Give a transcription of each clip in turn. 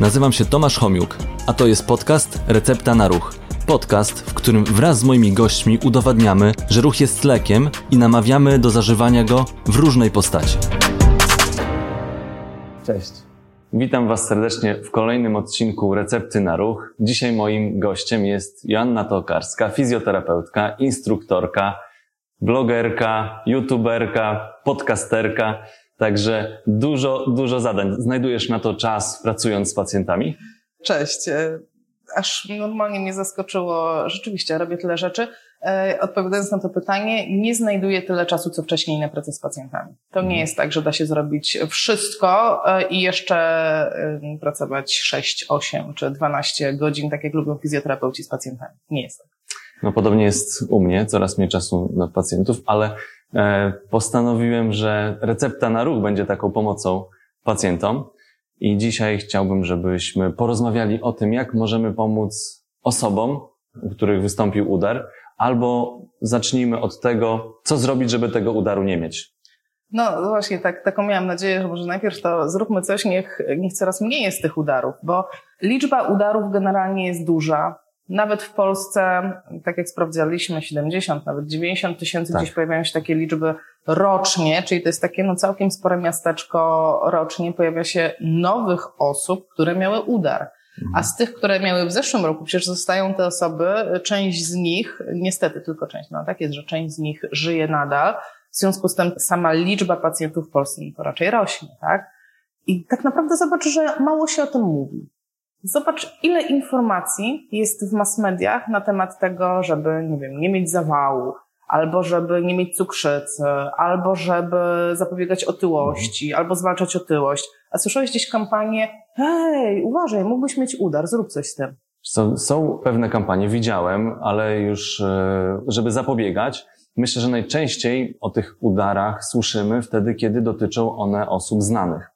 Nazywam się Tomasz Homiuk, a to jest podcast Recepta na Ruch. Podcast, w którym wraz z moimi gośćmi udowadniamy, że ruch jest lekiem i namawiamy do zażywania go w różnej postaci. Cześć. Witam Was serdecznie w kolejnym odcinku Recepty na Ruch. Dzisiaj moim gościem jest Joanna Tokarska, fizjoterapeutka, instruktorka, blogerka, youtuberka, podcasterka. Także dużo, dużo zadań. Znajdujesz na to czas pracując z pacjentami? Cześć. E, aż normalnie mnie zaskoczyło. Rzeczywiście, robię tyle rzeczy. E, odpowiadając na to pytanie, nie znajduję tyle czasu, co wcześniej na pracę z pacjentami. To nie mhm. jest tak, że da się zrobić wszystko e, i jeszcze pracować 6, 8 czy 12 godzin, tak jak lubią fizjoterapeuci z pacjentami. Nie jest tak. No podobnie jest u mnie, coraz mniej czasu na pacjentów, ale postanowiłem, że recepta na ruch będzie taką pomocą pacjentom. I dzisiaj chciałbym, żebyśmy porozmawiali o tym, jak możemy pomóc osobom, u których wystąpił udar, albo zacznijmy od tego, co zrobić, żeby tego udaru nie mieć. No właśnie, tak, taką miałam nadzieję, że może najpierw to zróbmy coś, niech, niech coraz mniej jest tych udarów, bo liczba udarów generalnie jest duża. Nawet w Polsce, tak jak sprawdzaliśmy, 70, nawet 90 tysięcy tak. gdzieś pojawiają się takie liczby rocznie, czyli to jest takie no całkiem spore miasteczko rocznie, pojawia się nowych osób, które miały udar. A z tych, które miały w zeszłym roku, przecież zostają te osoby, część z nich, niestety tylko część, no tak jest, że część z nich żyje nadal, w związku z tym sama liczba pacjentów w Polsce to raczej rośnie, tak? I tak naprawdę zobacz, że mało się o tym mówi. Zobacz, ile informacji jest w mass mediach na temat tego, żeby, nie wiem, nie mieć zawału, albo żeby nie mieć cukrzycy, albo żeby zapobiegać otyłości, albo zwalczać otyłość. A słyszałeś gdzieś kampanię, hej, uważaj, mógłbyś mieć udar, zrób coś z tym. Są, są pewne kampanie, widziałem, ale już, e, żeby zapobiegać, myślę, że najczęściej o tych udarach słyszymy wtedy, kiedy dotyczą one osób znanych.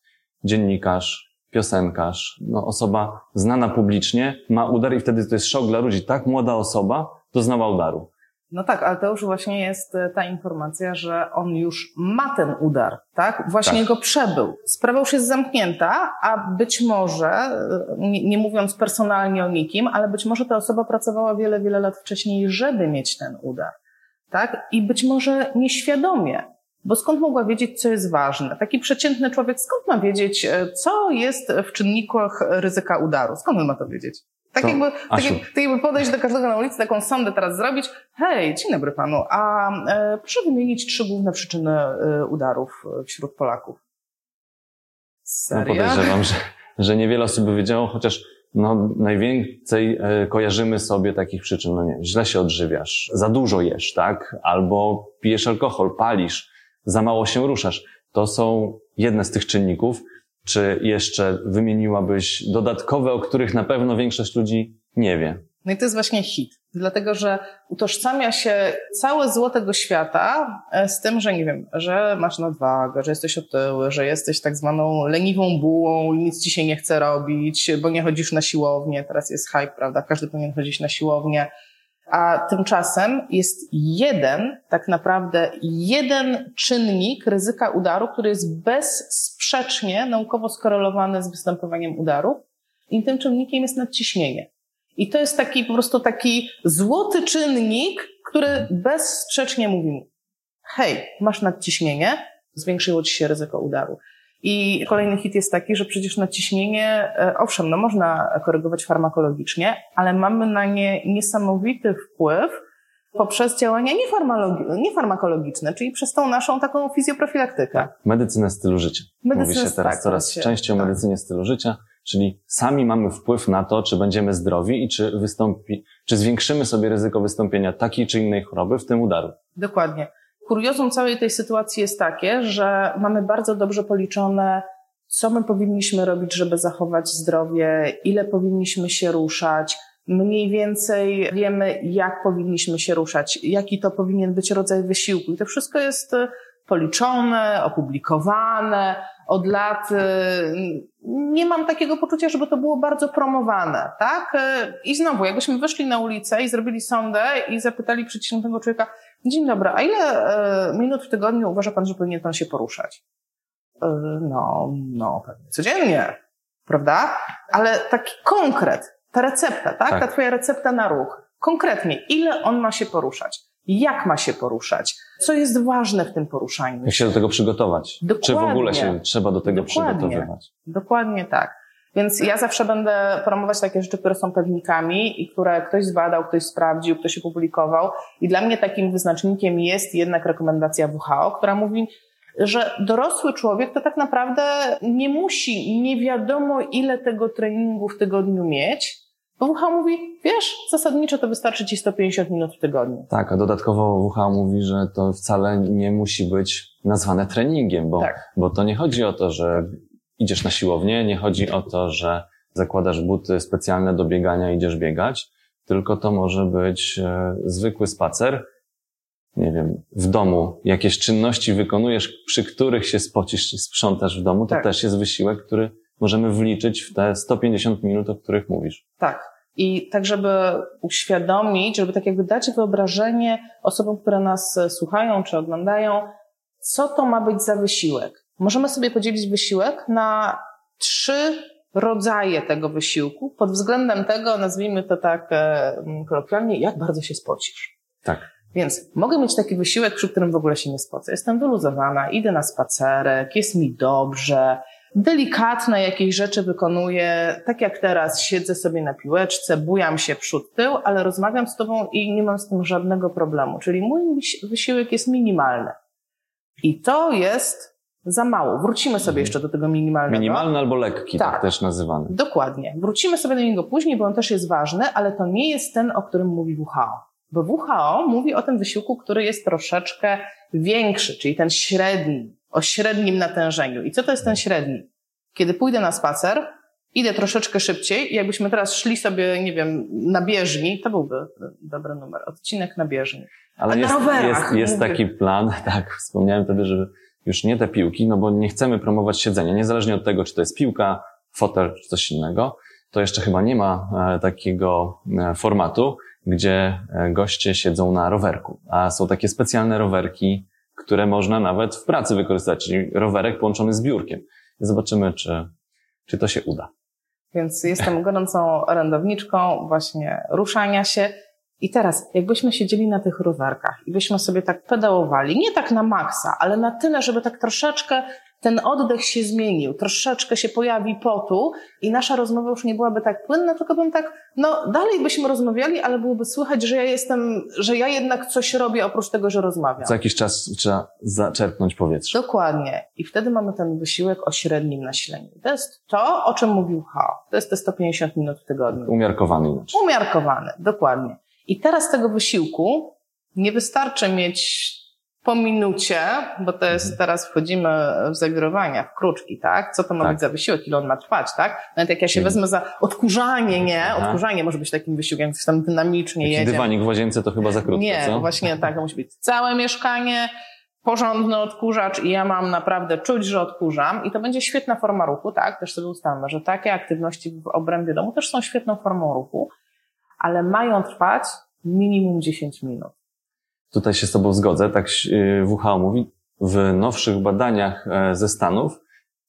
Dziennikarz, piosenkarz, no, osoba znana publicznie ma udar i wtedy to jest szok dla ludzi. Tak młoda osoba doznała udaru. No tak, ale to już właśnie jest e, ta informacja, że on już ma ten udar, tak? Właśnie tak. go przebył. Sprawa już jest zamknięta, a być może, e, nie, nie, mówiąc personalnie o nikim, ale być może ta osoba pracowała wiele, wiele lat wcześniej, żeby mieć ten udar, tak? I być może nieświadomie bo skąd mogła wiedzieć, co jest ważne? Taki przeciętny człowiek, skąd ma wiedzieć, e, co jest w czynnikach ryzyka udaru? Skąd on ma to wiedzieć? Tak, to, jakby, tak, jak, tak jakby podejść do każdego na ulicy, taką sondę teraz zrobić. Hej, dzień dobry panu, a e, proszę wymienić trzy główne przyczyny e, udarów e, wśród Polaków. No, Serio? No podejrzewam, że, że niewiele osób by wiedziało, chociaż no, najwięcej e, kojarzymy sobie takich przyczyn, no nie źle się odżywiasz, za dużo jesz, tak? Albo pijesz alkohol, palisz, za mało się ruszasz. To są jedne z tych czynników. Czy jeszcze wymieniłabyś dodatkowe, o których na pewno większość ludzi nie wie? No i to jest właśnie hit. Dlatego, że utożsamia się całe zło tego świata e, z tym, że nie wiem, że masz nadwagę, że jesteś otyły, że jesteś tak zwaną leniwą bułą nic ci się nie chce robić, bo nie chodzisz na siłownię. Teraz jest hype, prawda? Każdy powinien chodzić na siłownię a tymczasem jest jeden, tak naprawdę jeden czynnik ryzyka udaru, który jest bezsprzecznie naukowo skorelowany z występowaniem udaru i tym czynnikiem jest nadciśnienie. I to jest taki po prostu taki złoty czynnik, który bezsprzecznie mówi mu, hej, masz nadciśnienie, zwiększyło ci się ryzyko udaru. I kolejny hit jest taki, że przecież naciśnienie, e, owszem, no można korygować farmakologicznie, ale mamy na nie niesamowity wpływ poprzez działania niefarmakologiczne, czyli przez tą naszą taką fizjoprofilaktykę. Tak, medycynę stylu życia. Medycynę, Mówi się teraz tak, coraz się, częściej o tak. medycynie stylu życia, czyli sami mamy wpływ na to, czy będziemy zdrowi i czy wystąpi, czy zwiększymy sobie ryzyko wystąpienia takiej czy innej choroby, w tym udaru. Dokładnie. Kuriozum całej tej sytuacji jest takie, że mamy bardzo dobrze policzone, co my powinniśmy robić, żeby zachować zdrowie, ile powinniśmy się ruszać. Mniej więcej wiemy, jak powinniśmy się ruszać, jaki to powinien być rodzaj wysiłku. I to wszystko jest policzone, opublikowane od lat. Nie mam takiego poczucia, żeby to było bardzo promowane, tak? I znowu, jakbyśmy wyszli na ulicę i zrobili sondę i zapytali przeciętnego człowieka, Dzień dobry, a ile e, minut w tygodniu uważa Pan, że powinien Pan się poruszać? E, no, no, pewnie codziennie. prawda? Ale taki konkret, ta recepta, tak? Tak. Ta twoja recepta na ruch. Konkretnie, ile on ma się poruszać? Jak ma się poruszać? Co jest ważne w tym poruszaniu? Jak się do tego przygotować? Dokładnie. Czy w ogóle się trzeba do tego Dokładnie. przygotowywać? Dokładnie tak. Więc ja zawsze będę promować takie rzeczy, które są pewnikami i które ktoś zbadał, ktoś sprawdził, ktoś opublikował. I dla mnie takim wyznacznikiem jest jednak rekomendacja WHO, która mówi, że dorosły człowiek to tak naprawdę nie musi nie wiadomo ile tego treningu w tygodniu mieć, bo WHO mówi, wiesz, zasadniczo to wystarczy ci 150 minut w tygodniu. Tak, a dodatkowo WHO mówi, że to wcale nie musi być nazwane treningiem, bo, Tak. bo to nie chodzi o to, że idziesz na siłownię, nie chodzi o to, że zakładasz buty specjalne do biegania i idziesz biegać, tylko to może być e, zwykły spacer, nie wiem, w domu, jakieś czynności wykonujesz, przy których się spocisz, sprzątasz w domu, to Tak. też jest wysiłek, który możemy wliczyć w te 150 minut, o których mówisz. Tak. I tak, żeby uświadomić, żeby tak jakby dać wyobrażenie osobom, które nas słuchają czy oglądają, co to ma być za wysiłek. Możemy sobie podzielić wysiłek na trzy rodzaje tego wysiłku pod względem tego, nazwijmy to tak e, kolokwialnie, jak bardzo się spocisz. Tak. Więc mogę mieć taki wysiłek, przy którym w ogóle się nie spocę. Jestem wyluzowana, idę na spacerek, jest mi dobrze, delikatne jakieś rzeczy wykonuję, tak jak teraz siedzę sobie na piłeczce, bujam się przód tył, ale rozmawiam z tobą i nie mam z tym żadnego problemu. Czyli mój wysi- wysiłek jest minimalny. I to jest za mało. Wrócimy sobie Mhm. jeszcze do tego minimalnego. Minimalny albo lekki, tak, Tak. też nazywany. Dokładnie. Wrócimy sobie do niego później, bo on też jest ważny, ale to nie jest ten, o którym mówi WHO. Bo WHO mówi o tym wysiłku, który jest troszeczkę większy, czyli ten średni, o średnim natężeniu. I co to jest ten średni? Kiedy pójdę na spacer, idę troszeczkę szybciej i jakbyśmy teraz szli sobie, nie wiem, na bieżni, to byłby dobry numer, odcinek na bieżni. Ale A na jest, rowerach, jest, jest mówię. taki plan, tak, wspomniałem wtedy, że już nie te piłki, no bo nie chcemy promować siedzenia, niezależnie od tego, czy to jest piłka, fotel, czy coś innego, to jeszcze chyba nie ma e, takiego e, formatu, gdzie e, goście siedzą na rowerku, a są takie specjalne rowerki, które można nawet w pracy wykorzystać, czyli rowerek połączony z biurkiem. Zobaczymy, czy, czy to się uda. Więc jestem gorącą orędowniczką właśnie ruszania się. I teraz, jakbyśmy siedzieli na tych rowerkach i byśmy sobie tak pedałowali, nie tak na maksa, ale na tyle, żeby tak troszeczkę ten oddech się zmienił, troszeczkę się pojawi potu i nasza rozmowa już nie byłaby tak płynna, tylko bym tak, no dalej byśmy rozmawiali, ale byłoby słychać, że ja jestem, że ja jednak coś robię oprócz tego, że rozmawiam. Co jakiś czas trzeba zaczerpnąć powietrze. Dokładnie. I wtedy mamy ten wysiłek o średnim nasileniu. To jest to, o czym mówił H. To jest te 150 minut w tygodniu. Umiarkowany inaczej. Umiarkowany, dokładnie. I teraz tego wysiłku nie wystarczy mieć po minucie, bo to jest, teraz wchodzimy w zawirowania, w kruczki, tak? Co to ma Tak. być za wysiłek, ile on ma trwać, tak? Nawet jak ja się Mhm. wezmę za odkurzanie, nie? Odkurzanie może być takim wysiłkiem, coś tam dynamicznie Taki jedzie. dywanik w łazience to chyba za krótko, Nie, co? właśnie tak, to musi być całe mieszkanie, porządny odkurzacz i ja mam naprawdę czuć, że odkurzam i to będzie świetna forma ruchu, tak? Też sobie ustalmy, że takie aktywności w obrębie domu też są świetną formą ruchu, ale mają trwać minimum 10 minut. Tutaj się z Tobą zgodzę, tak y, WHO mówi, w nowszych badaniach e, ze Stanów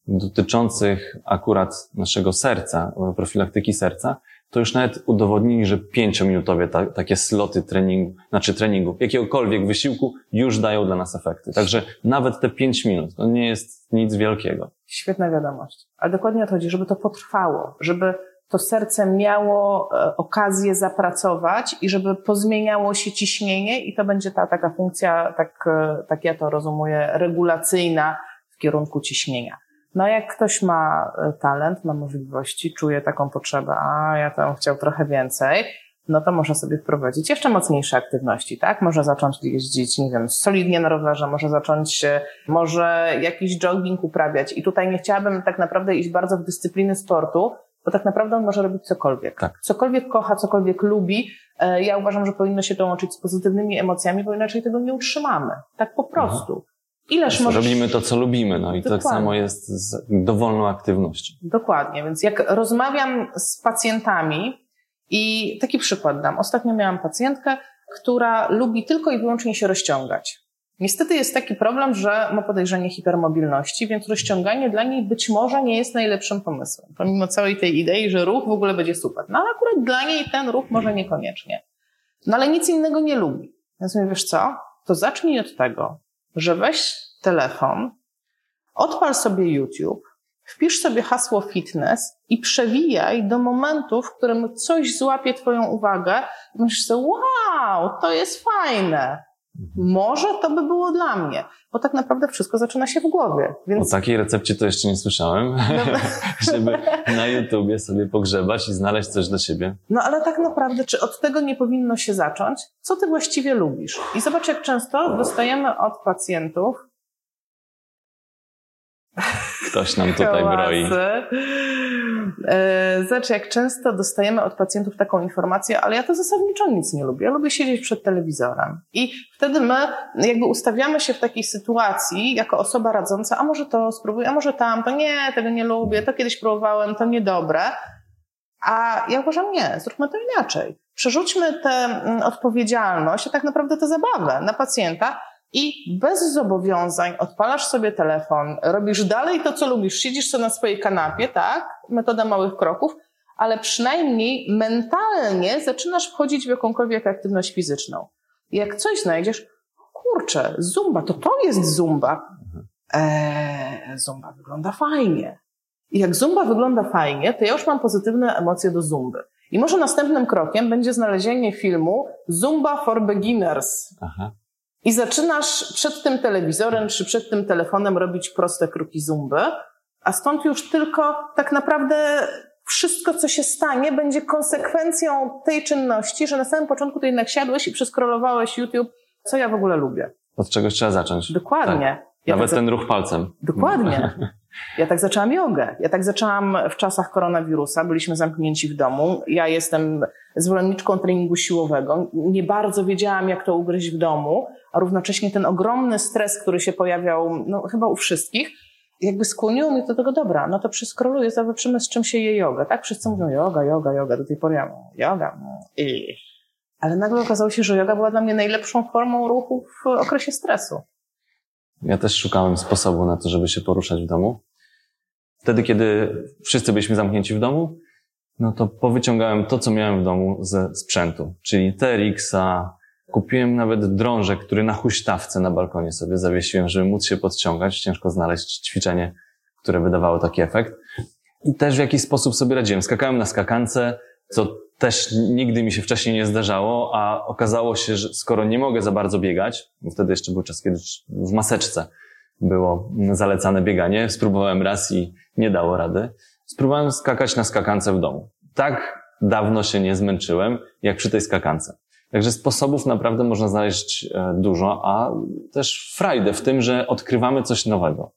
dotyczących akurat naszego serca, e, profilaktyki serca, to już nawet udowodnili, że pięciominutowe ta, takie sloty treningu, znaczy treningu, jakiegokolwiek wysiłku już dają dla nas efekty. Także nawet te pięć minut, to nie jest nic wielkiego. Świetna wiadomość. Ale dokładnie o to chodzi, żeby to potrwało, żeby to serce miało e, okazję zapracować i żeby pozmieniało się ciśnienie i to będzie ta taka funkcja, tak, e, tak ja to rozumuję, regulacyjna w kierunku ciśnienia. No jak ktoś ma e, talent, ma możliwości, czuje taką potrzebę, a ja tam chciał trochę więcej, no to może sobie wprowadzić jeszcze mocniejsze aktywności, tak? Może zacząć jeździć, nie wiem, solidnie na rowerze, może zacząć, może jakiś jogging uprawiać. I tutaj nie chciałabym tak naprawdę iść bardzo w dyscypliny sportu, bo tak naprawdę on może robić cokolwiek. Tak. Cokolwiek kocha, cokolwiek lubi. E, Ja uważam, że powinno się to łączyć z pozytywnymi emocjami, bo inaczej tego nie utrzymamy. Tak po prostu. Ileż możesz... Robimy to, co lubimy, no i tak Dokładnie. samo jest z dowolną aktywnością. Dokładnie, więc jak rozmawiam z pacjentami i taki przykład dam. Ostatnio miałam pacjentkę, która lubi tylko i wyłącznie się rozciągać. Niestety jest taki problem, że ma podejrzenie hipermobilności, więc rozciąganie dla niej być może nie jest najlepszym pomysłem. Pomimo całej tej idei, że ruch w ogóle będzie super. No ale akurat dla niej ten ruch może niekoniecznie. No ale nic innego nie lubi. Więc mówię, wiesz co? To zacznij od tego, że weź telefon, odpal sobie YouTube, wpisz sobie hasło fitness i przewijaj do momentu, w którym coś złapie Twoją uwagę i myślisz sobie, wow, to jest fajne. Może to by było dla mnie, bo tak naprawdę wszystko zaczyna się w głowie. Więc... O takiej recepcie to jeszcze nie słyszałem, no. żeby na YouTubie sobie pogrzebać i znaleźć coś dla siebie. No ale tak naprawdę, czy od tego nie powinno się zacząć? Co ty właściwie lubisz? I zobacz, jak często dostajemy od pacjentów Ktoś nam tutaj broi. E, Zobacz, jak często dostajemy od pacjentów taką informację, ale ja to zasadniczo nic nie lubię. Ja lubię siedzieć przed telewizorem. I wtedy my jakby ustawiamy się w takiej sytuacji jako osoba radząca, a może to spróbuję, a może tam, to nie, tego nie lubię, to kiedyś próbowałem, to niedobre. A ja uważam, nie, zróbmy to inaczej. Przerzućmy tę mm, odpowiedzialność, a tak naprawdę tę zabawę na pacjenta, i bez zobowiązań odpalasz sobie telefon, robisz dalej to, co lubisz, siedzisz sobie na swojej kanapie, tak? Metoda małych kroków, ale przynajmniej mentalnie zaczynasz wchodzić w jakąkolwiek aktywność fizyczną. Jak coś znajdziesz, kurczę, zumba, to to jest zumba. Eee, zumba wygląda fajnie. I jak zumba wygląda fajnie, to ja już mam pozytywne emocje do zumby. I może następnym krokiem będzie znalezienie filmu Zumba for Beginners. Aha. I zaczynasz przed tym telewizorem czy przed tym telefonem robić proste kruki zumby, a stąd już tylko tak naprawdę wszystko, co się stanie, będzie konsekwencją tej czynności, że na samym początku to jednak siadłeś i przeskrolowałeś YouTube, co ja w ogóle lubię. Od czegoś trzeba zacząć. Dokładnie. Tak. Ja Nawet ten ruch palcem. Dokładnie. Ja tak zaczęłam jogę. Ja tak zaczęłam w czasach koronawirusa. Byliśmy zamknięci w domu. Ja jestem zwolenniczką treningu siłowego. Nie bardzo wiedziałam, jak to ugryźć w domu, a równocześnie ten ogromny stres, który się pojawiał, no chyba u wszystkich, jakby skłoniło mnie do tego, dobra, no to przeskroluję, zobaczymy z czym się je yoga, tak? Wszyscy mówią yoga, yoga, yoga, do tej pory ja mówię, yoga, i... Ale nagle okazało się, że yoga była dla mnie najlepszą formą ruchu w okresie stresu. Ja też szukałem sposobu na to, żeby się poruszać w domu. Wtedy, kiedy wszyscy byliśmy zamknięci w domu, no to powyciągałem to, co miałem w domu ze sprzętu, czyli TRX-a, kupiłem nawet drążek, który na huśtawce na balkonie sobie zawiesiłem, żeby móc się podciągać. Ciężko znaleźć ćwiczenie, które wydawało taki efekt. I też w jakiś sposób sobie radziłem. Skakałem na skakance, co też nigdy mi się wcześniej nie zdarzało, a okazało się, że skoro nie mogę za bardzo biegać, bo wtedy jeszcze był czas, kiedy w maseczce było zalecane bieganie, spróbowałem raz i nie dało rady, spróbowałem skakać na skakance w domu. Tak dawno się nie zmęczyłem, jak przy tej skakance. Także sposobów naprawdę można znaleźć e, dużo, a też frajdę w tym, że odkrywamy coś nowego.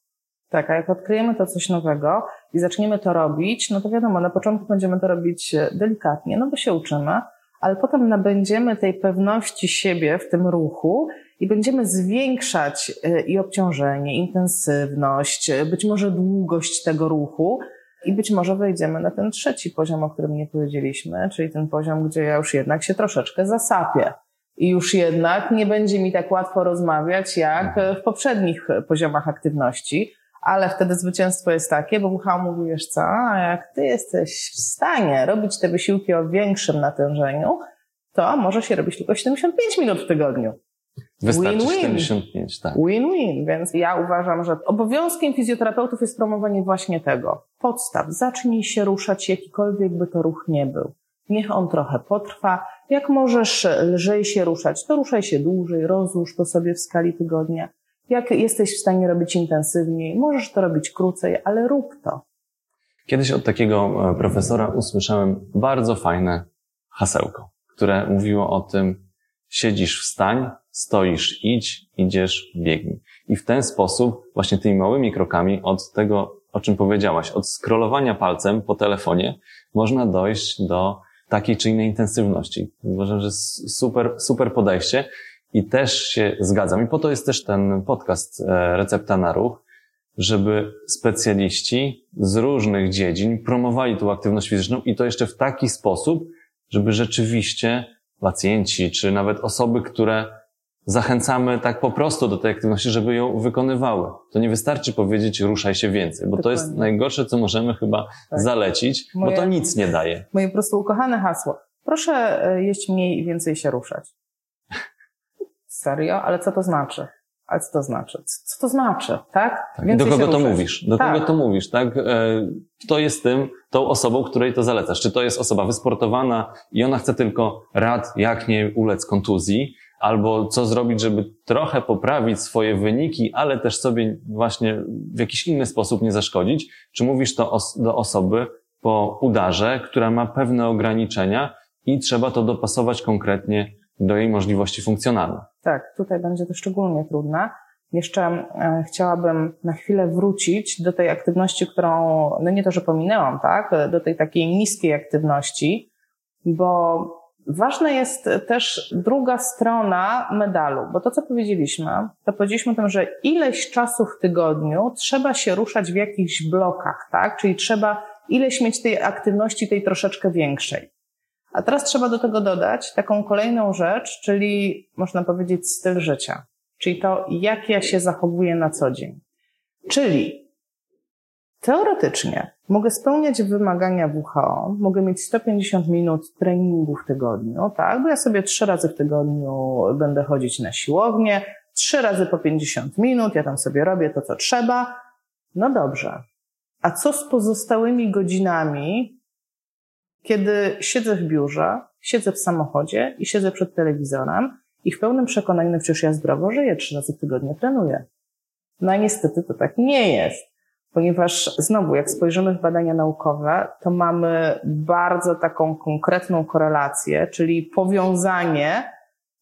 Tak, a jak odkryjemy to coś nowego i zaczniemy to robić, no to wiadomo, na początku będziemy to robić e, delikatnie, no bo się uczymy, ale potem nabędziemy tej pewności siebie w tym ruchu i będziemy zwiększać e, i obciążenie, intensywność, być może długość tego ruchu, i być może wejdziemy na ten trzeci poziom, o którym nie powiedzieliśmy, czyli ten poziom, gdzie ja już jednak się troszeczkę zasapię. I już jednak nie będzie mi tak łatwo rozmawiać jak w poprzednich poziomach aktywności, ale wtedy zwycięstwo jest takie, bo Michał mówi, wiesz co, a jak ty jesteś w stanie robić te wysiłki o większym natężeniu, to może się robić tylko 75 minut w tygodniu. Wystarczy win, 75, tak. Win-win, więc ja uważam, że obowiązkiem fizjoterapeutów jest promowanie właśnie tego. Podstaw. Zacznij się ruszać, jakikolwiek by to ruch nie był. Niech on trochę potrwa. Jak możesz lżej się ruszać, to ruszaj się dłużej, rozłóż to sobie w skali tygodnia. Jak jesteś w stanie robić intensywniej, możesz to robić krócej, ale rób to. Kiedyś od takiego e, profesora usłyszałem bardzo fajne hasełko, które mówiło o tym, siedzisz, wstań, stoisz, idź, idziesz, biegnij. I w ten sposób, właśnie tymi małymi krokami od tego, o czym powiedziałaś, od scrollowania palcem po telefonie, można dojść do takiej czy innej intensywności. Uważam, że super, super podejście i też się zgadzam. I po to jest też ten podcast e, Recepta na Ruch, żeby specjaliści z różnych dziedzin promowali tą aktywność fizyczną i to jeszcze w taki sposób, żeby rzeczywiście pacjenci, czy nawet osoby, które zachęcamy tak po prostu do tej aktywności, żeby ją wykonywały. To nie wystarczy powiedzieć ruszaj się więcej, bo Dokładnie. to jest najgorsze, co możemy chyba tak. zalecić, Moje, bo to nic nie daje. Moje po prostu ukochane hasło. Proszę e, jeść mniej i więcej się ruszać. Serio? Ale co to znaczy? Ale co to znaczy? Co to znaczy, tak? tak. Do kogo to mówisz? Do tak. kogo to mówisz, tak? E, kto jest tym, tą osobą, której to zalecasz? Czy to jest osoba wysportowana i ona chce tylko rad, jak nie ulec kontuzji, albo co zrobić, żeby trochę poprawić swoje wyniki, ale też sobie właśnie w jakiś inny sposób nie zaszkodzić? Czy mówisz to os do osoby po udarze, która ma pewne ograniczenia i trzeba to dopasować konkretnie do jej możliwości funkcjonalnych? Tak, tutaj będzie to szczególnie trudne. Jeszcze e, chciałabym na chwilę wrócić do tej aktywności, którą, no nie to, że pominęłam, tak, do tej takiej niskiej aktywności, bo ważna jest też druga strona medalu, bo to, co powiedzieliśmy, to powiedzieliśmy o tym, że ileś czasu w tygodniu trzeba się ruszać w jakichś blokach, tak, czyli trzeba ileś mieć tej aktywności, tej troszeczkę większej. A teraz trzeba do tego dodać taką kolejną rzecz, czyli można powiedzieć styl życia, czyli to, jak ja się zachowuję na co dzień. Czyli teoretycznie mogę spełniać wymagania WHO, mogę mieć 150 minut treningu w tygodniu, tak, bo ja sobie trzy razy w tygodniu będę chodzić na siłownię, trzy razy po 50 minut, ja tam sobie robię to, co trzeba. No dobrze. A co z pozostałymi godzinami, kiedy siedzę w biurze, siedzę w samochodzie i siedzę przed telewizorem i w pełnym przekonaniu, no przecież ja zdrowo żyję, trzy razy w tygodniu trenuję. No a niestety to tak nie jest, ponieważ znowu, jak spojrzymy w badania naukowe, to mamy bardzo taką konkretną korelację, czyli powiązanie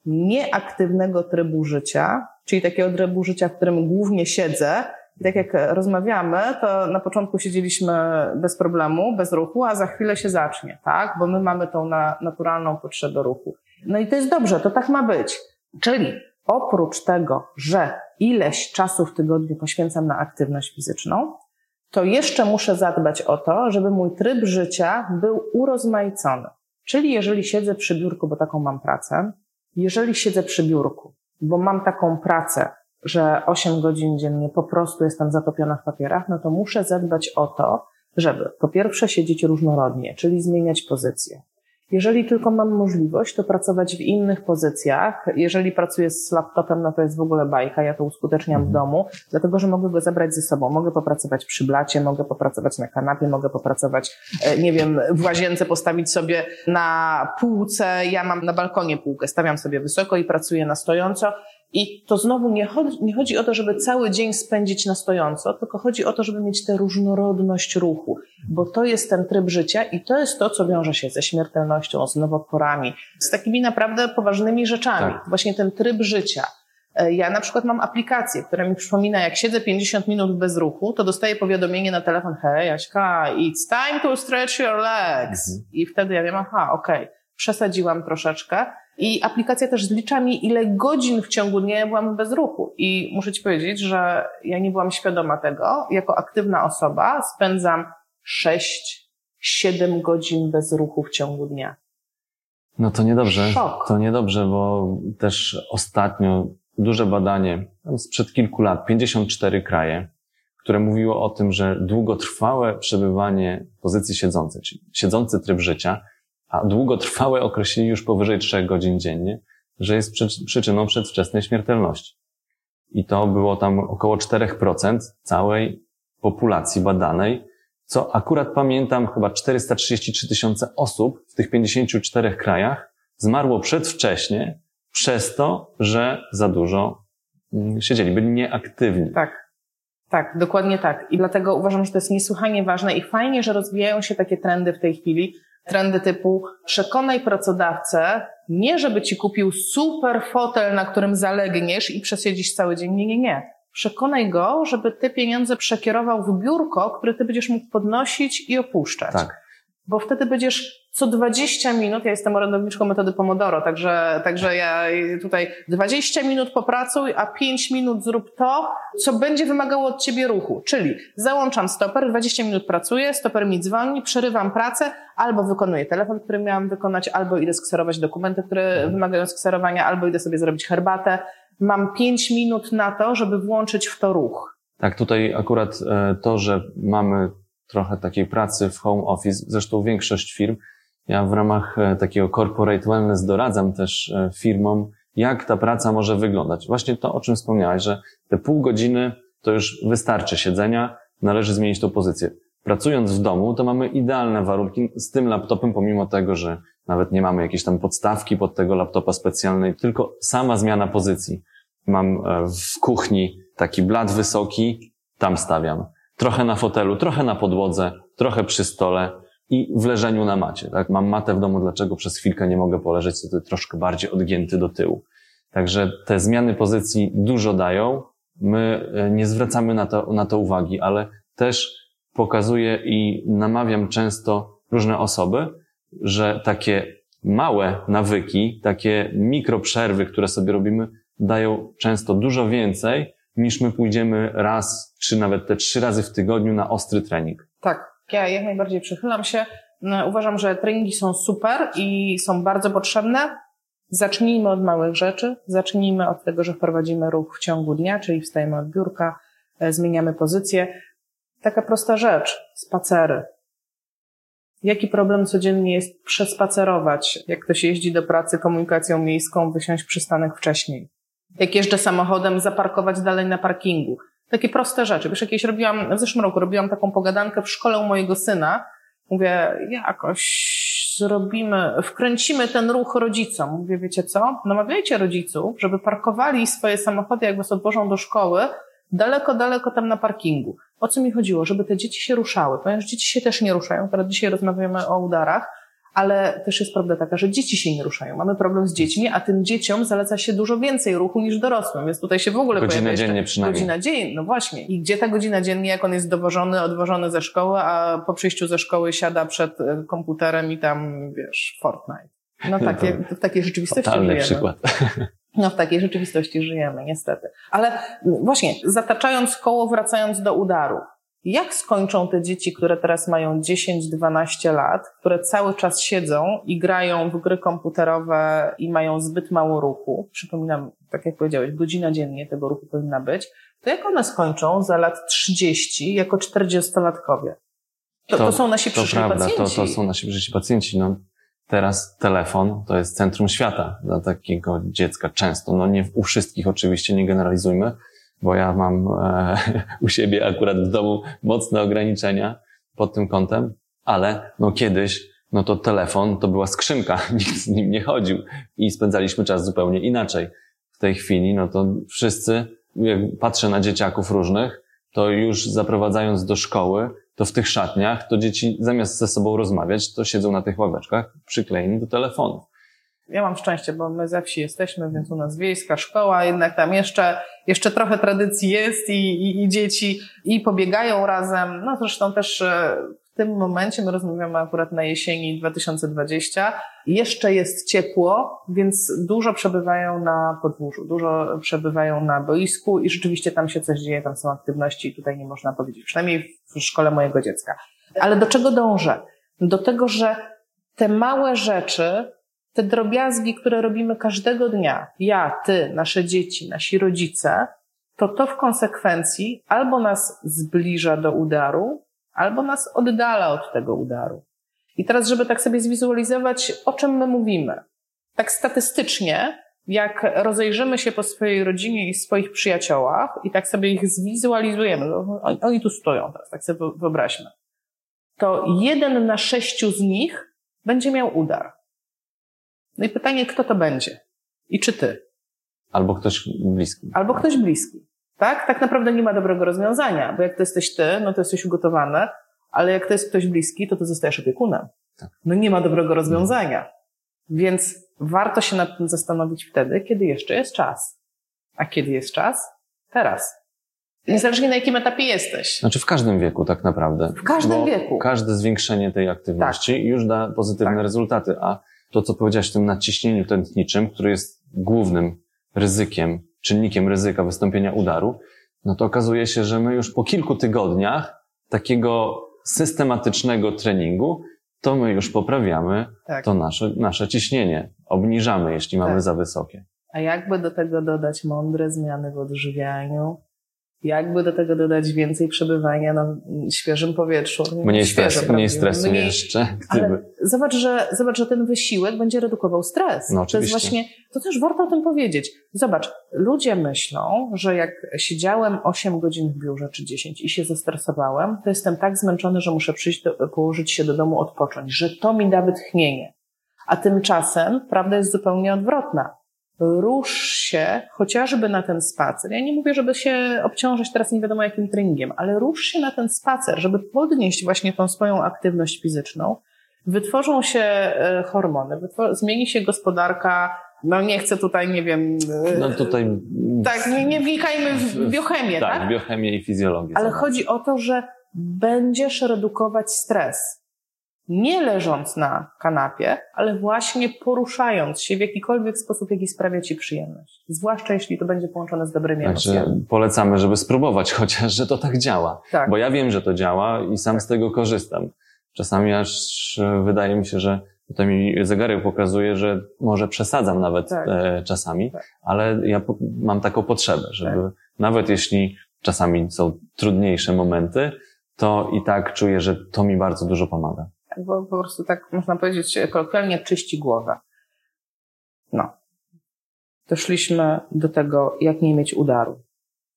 nieaktywnego trybu życia, czyli takiego trybu życia, w którym głównie siedzę, tak jak rozmawiamy, to na początku siedzieliśmy bez problemu, bez ruchu, a za chwilę się zacznie, tak? Bo my mamy tą na, naturalną potrzebę ruchu. No i to jest dobrze, to tak ma być. Czyli oprócz tego, że ileś czasu w tygodniu poświęcam na aktywność fizyczną, to jeszcze muszę zadbać o to, żeby mój tryb życia był urozmaicony. Czyli jeżeli siedzę przy biurku, bo taką mam pracę, jeżeli siedzę przy biurku, bo mam taką pracę, że 8 godzin dziennie po prostu jestem zatopiona w papierach, no to muszę zadbać o to, żeby po pierwsze siedzieć różnorodnie, czyli zmieniać pozycję. Jeżeli tylko mam możliwość, to pracować w innych pozycjach. Jeżeli pracuję z laptopem, no to jest w ogóle bajka, ja to uskuteczniam w mhm. domu, dlatego że mogę go zabrać ze sobą. Mogę popracować przy blacie, mogę popracować na kanapie, mogę popracować, e, nie wiem, w łazience postawić sobie na półce. Ja mam na balkonie półkę, stawiam sobie wysoko i pracuję na stojąco. I to znowu nie chodzi, nie chodzi o to, żeby cały dzień spędzić na stojąco, tylko chodzi o to, żeby mieć tę różnorodność ruchu, bo to jest ten tryb życia i to jest to, co wiąże się ze śmiertelnością, z nowotworami, z takimi naprawdę poważnymi rzeczami. Tak. Właśnie ten tryb życia. E, ja na przykład mam aplikację, która mi przypomina, jak siedzę 50 minut bez ruchu, to dostaję powiadomienie na telefon, hej Jaśka, it's time to stretch your legs. Mhm. I wtedy ja wiem, aha, okej, okay, przesadziłam troszeczkę, i aplikacja też zlicza mi, ile godzin w ciągu dnia byłam bez ruchu. I muszę Ci powiedzieć, że ja nie byłam świadoma tego. Jako aktywna osoba spędzam 6-7 godzin bez ruchu w ciągu dnia. No to niedobrze. Szok. To niedobrze, bo też ostatnio duże badanie sprzed kilku lat, 54 kraje, które mówiło o tym, że długotrwałe przebywanie w pozycji siedzącej, czyli siedzący tryb życia, a długotrwałe określili już powyżej 3 godzin dziennie, że jest przyczyną przedwczesnej śmiertelności. I to było tam około 4% całej populacji badanej, co akurat pamiętam, chyba 433 tysiące osób w tych 54 krajach zmarło przedwcześnie przez to, że za dużo mm, siedzieli, byli nieaktywni. Tak. Tak, dokładnie tak. I dlatego uważam, że to jest niesłychanie ważne i fajnie, że rozwijają się takie trendy w tej chwili, Trendy typu przekonaj pracodawcę, nie żeby ci kupił super fotel, na którym zalegniesz i przesiedzisz cały dzień. Nie, nie, nie. Przekonaj go, żeby te pieniądze przekierował w biurko, które ty będziesz mógł podnosić i opuszczać. Tak. Bo wtedy będziesz co 20 minut, ja jestem orędowniczką metody Pomodoro, także, także ja tutaj 20 minut popracuj, a 5 minut zrób to, co będzie wymagało od ciebie ruchu. Czyli załączam stoper, 20 minut pracuję, stoper mi dzwoni, przerywam pracę, albo wykonuję telefon, który miałam wykonać, albo idę skserować dokumenty, które wymagają skserowania, albo idę sobie zrobić herbatę. Mam 5 minut na to, żeby włączyć w to ruch. Tak, tutaj akurat e, to, że mamy trochę takiej pracy w home office, zresztą większość firm, ja w ramach e, takiego corporate wellness doradzam też e, firmom, jak ta praca może wyglądać. Właśnie to, o czym wspomniałaś, że te pół godziny to już wystarczy siedzenia, należy zmienić tą pozycję. Pracując w domu, to mamy idealne warunki z tym laptopem, pomimo tego, że nawet nie mamy jakiejś tam podstawki pod tego laptopa specjalnej, tylko sama zmiana pozycji. Mam w kuchni taki blat wysoki, tam stawiam. Trochę na fotelu, trochę na podłodze, trochę przy stole i w leżeniu na macie. Tak? Mam matę w domu, dlaczego przez chwilkę nie mogę poleżeć, to troszkę bardziej odgięty do tyłu. Także te zmiany pozycji dużo dają. My e, nie zwracamy na to, na to uwagi, ale też pokazuję i namawiam często różne osoby, że takie małe nawyki, takie mikroprzerwy, które sobie robimy, dają często dużo więcej niż my pójdziemy raz, czy nawet te trzy razy w tygodniu na ostry trening. Tak, ja jak najbardziej przychylam się. No, uważam, że treningi są super i są bardzo potrzebne. Zacznijmy od małych rzeczy. Zacznijmy od tego, że wprowadzimy ruch w ciągu dnia, czyli wstajemy od biurka, e, zmieniamy pozycję. Taka prosta rzecz, spacery. Jaki problem codziennie jest przespacerować, jak ktoś jeździ do pracy komunikacją miejską, wysiąść przystanek wcześniej? Jak jeżdżę samochodem, zaparkować dalej na parkingu. Takie proste rzeczy. Wiesz, jakieś robiłam, w zeszłym roku robiłam taką pogadankę w szkole u mojego syna. Mówię, jakoś zrobimy, wkręcimy ten ruch rodzicom. Mówię, wiecie co? Namawiajcie rodziców, żeby parkowali swoje samochody, jak was odwożą do szkoły, daleko, daleko tam na parkingu. O co mi chodziło? Żeby te dzieci się ruszały, ponieważ dzieci się też nie ruszają. Teraz dzisiaj rozmawiamy o udarach ale też jest prawda taka, że dzieci się nie ruszają. Mamy problem z dziećmi, a tym dzieciom zaleca się dużo więcej ruchu niż dorosłym, więc tutaj się w ogóle godzina pojawia dziennie przynajmniej. Godzina dziennie, no właśnie. I gdzie ta godzina dziennie, jak on jest dowożony, odwożony ze szkoły, a po przyjściu ze szkoły siada przed e, komputerem i tam, wiesz, Fortnite. No takie, w takiej rzeczywistości Fatalny żyjemy. przykład. No w takiej rzeczywistości żyjemy, niestety. Ale właśnie, zataczając koło, wracając do udaru. Jak skończą te dzieci, które teraz mają 10-12 lat, które cały czas siedzą i grają w gry komputerowe i mają zbyt mało ruchu? Przypominam, tak jak powiedziałeś, godzina dziennie tego ruchu powinna być. To jak one skończą za lat 30 jako 40-latkowie? To, to, to są nasi przyszli to prawda, pacjenci. To, to są nasi przyszli pacjenci. No, teraz telefon to jest centrum świata dla takiego dziecka często. No nie u wszystkich oczywiście, nie generalizujmy, bo ja mam e, u siebie akurat w domu mocne ograniczenia pod tym kątem, ale no kiedyś no to telefon to była skrzynka, nikt z nim nie chodził i spędzaliśmy czas zupełnie inaczej. W tej chwili no to wszyscy, jak patrzę na dzieciaków różnych, to już zaprowadzając do szkoły, to w tych szatniach, to dzieci zamiast ze sobą rozmawiać, to siedzą na tych ławeczkach przyklejeni do telefonów. Ja mam szczęście, bo my ze wsi jesteśmy, więc u nas wiejska szkoła, jednak tam jeszcze, jeszcze trochę tradycji jest i, i, i dzieci i pobiegają razem. No zresztą też e, w tym momencie, my rozmawiamy akurat na jesieni 2020, jeszcze jest ciepło, więc dużo przebywają na podwórzu, dużo przebywają na boisku i rzeczywiście tam się coś dzieje, tam są aktywności i tutaj nie można powiedzieć, przynajmniej w szkole mojego dziecka. Ale do czego dążę? Do tego, że te małe rzeczy te drobiazgi, które robimy każdego dnia, ja, ty, nasze dzieci, nasi rodzice, to to w konsekwencji albo nas zbliża do udaru, albo nas oddala od tego udaru. I teraz, żeby tak sobie zwizualizować, o czym my mówimy. Tak statystycznie, jak rozejrzymy się po swojej rodzinie i swoich przyjaciołach i tak sobie ich zwizualizujemy, no, oni, oni tu stoją teraz, tak sobie wyobraźmy, to jeden na sześciu z nich będzie miał udar. No i pytanie, kto to będzie? I czy ty? Albo ktoś bliski. Albo ktoś bliski. Tak? Tak naprawdę nie ma dobrego rozwiązania, bo jak to jesteś ty, no to jesteś ugotowany, ale jak to jest ktoś bliski, to ty zostajesz opiekunem. Tak. No nie ma dobrego rozwiązania. Więc warto się nad tym zastanowić wtedy, kiedy jeszcze jest czas. A kiedy jest czas? Teraz. Niezależnie na jakim etapie jesteś. Znaczy w każdym wieku tak naprawdę. W każdym Bo wieku. Każde zwiększenie tej aktywności Tak. już da pozytywne Tak. rezultaty. A to, co powiedziałeś o tym nadciśnieniu tętniczym, który jest głównym ryzykiem, czynnikiem ryzyka wystąpienia udaru, no to okazuje się, że my już po kilku tygodniach takiego systematycznego treningu, to my już poprawiamy Tak. to nasze, nasze ciśnienie. Obniżamy, jeśli mamy Tak. za wysokie. A jakby do tego dodać mądre zmiany w odżywianiu? Jakby do tego dodać więcej przebywania na świeżym powietrzu? Mniej stresu, mniej stresu mniej- jeszcze. Gdyby. Ale zobacz że, zobacz, że ten wysiłek będzie redukował stres. No, to jest oczywiście. właśnie, to też warto o tym powiedzieć. Zobacz, ludzie myślą, że jak siedziałem 8 godzin w biurze czy 10 i się zestresowałem, to jestem tak zmęczony, że muszę przyjść, do, położyć się do domu, odpocząć, że to mi da wytchnienie. A tymczasem prawda jest zupełnie odwrotna. Rusz się chociażby na ten spacer. Ja nie mówię, żeby się obciążyć teraz nie wiadomo jakim treningiem, ale rusz się na ten spacer, żeby podnieść właśnie tą swoją aktywność fizyczną. Wytworzą się e, hormony, wytwor- zmieni się gospodarka. No nie chcę tutaj, nie wiem. e, No tutaj. Tak, nie, nie wnikajmy w biochemię, tak? Tak, biochemię i fizjologię. Ale chodzi o to, że będziesz redukować stres. Nie leżąc na kanapie, ale właśnie poruszając się w jakikolwiek sposób, jaki sprawia ci przyjemność. Zwłaszcza jeśli to będzie połączone z dobrymi Znaczy, emocjami. polecamy, żeby spróbować, chociaż, że to tak działa. Tak. Bo ja wiem, że to działa i sam Tak. z tego korzystam. Czasami aż e, wydaje mi się, że to mi zegarek pokazuje, że może przesadzam nawet Tak. e, czasami, Tak. ale ja mam taką potrzebę, żeby nawet jeśli czasami są trudniejsze momenty, to i tak czuję, że to mi bardzo dużo pomaga. Bo po prostu tak można powiedzieć kolokwialnie czyści głowę. No. Doszliśmy do tego, jak nie mieć udaru.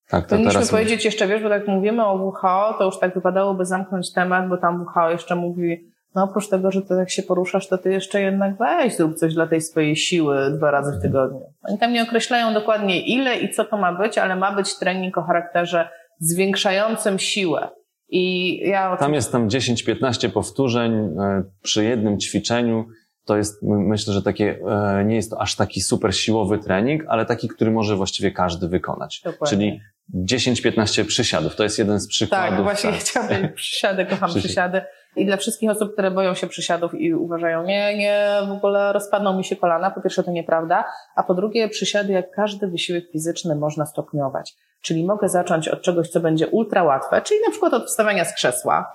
Tak, to Powinniśmy teraz powiedzieć jeszcze, wiesz, bo tak mówimy o WHO, to już tak wypadałoby zamknąć temat, bo tam WHO jeszcze mówi, no oprócz tego, że ty jak się poruszasz, to ty jeszcze jednak weź, zrób coś dla tej swojej siły dwa razy w tygodniu. Oni tam nie określają dokładnie ile i co to ma być, ale ma być trening o charakterze zwiększającym siłę. I ja Tam jest tam 10-15 powtórzeń e, przy jednym ćwiczeniu. To jest, my- myślę, że takie, e, nie jest to aż taki super siłowy trening, ale taki, który może właściwie każdy wykonać. Dokładnie. Czyli 10-15 przysiadów. To jest jeden z przykładów. Tak, właśnie tak. powiedzieć przysiady, kocham Przysiad. przysiady. I dla wszystkich osób, które boją się przysiadów i uważają, nie, nie, w ogóle rozpadną mi się kolana, po pierwsze to nieprawda, a po drugie przysiady, jak każdy wysiłek fizyczny można stopniować. Czyli mogę zacząć od czegoś, co będzie ultra łatwe, czyli na przykład od wstawania z krzesła.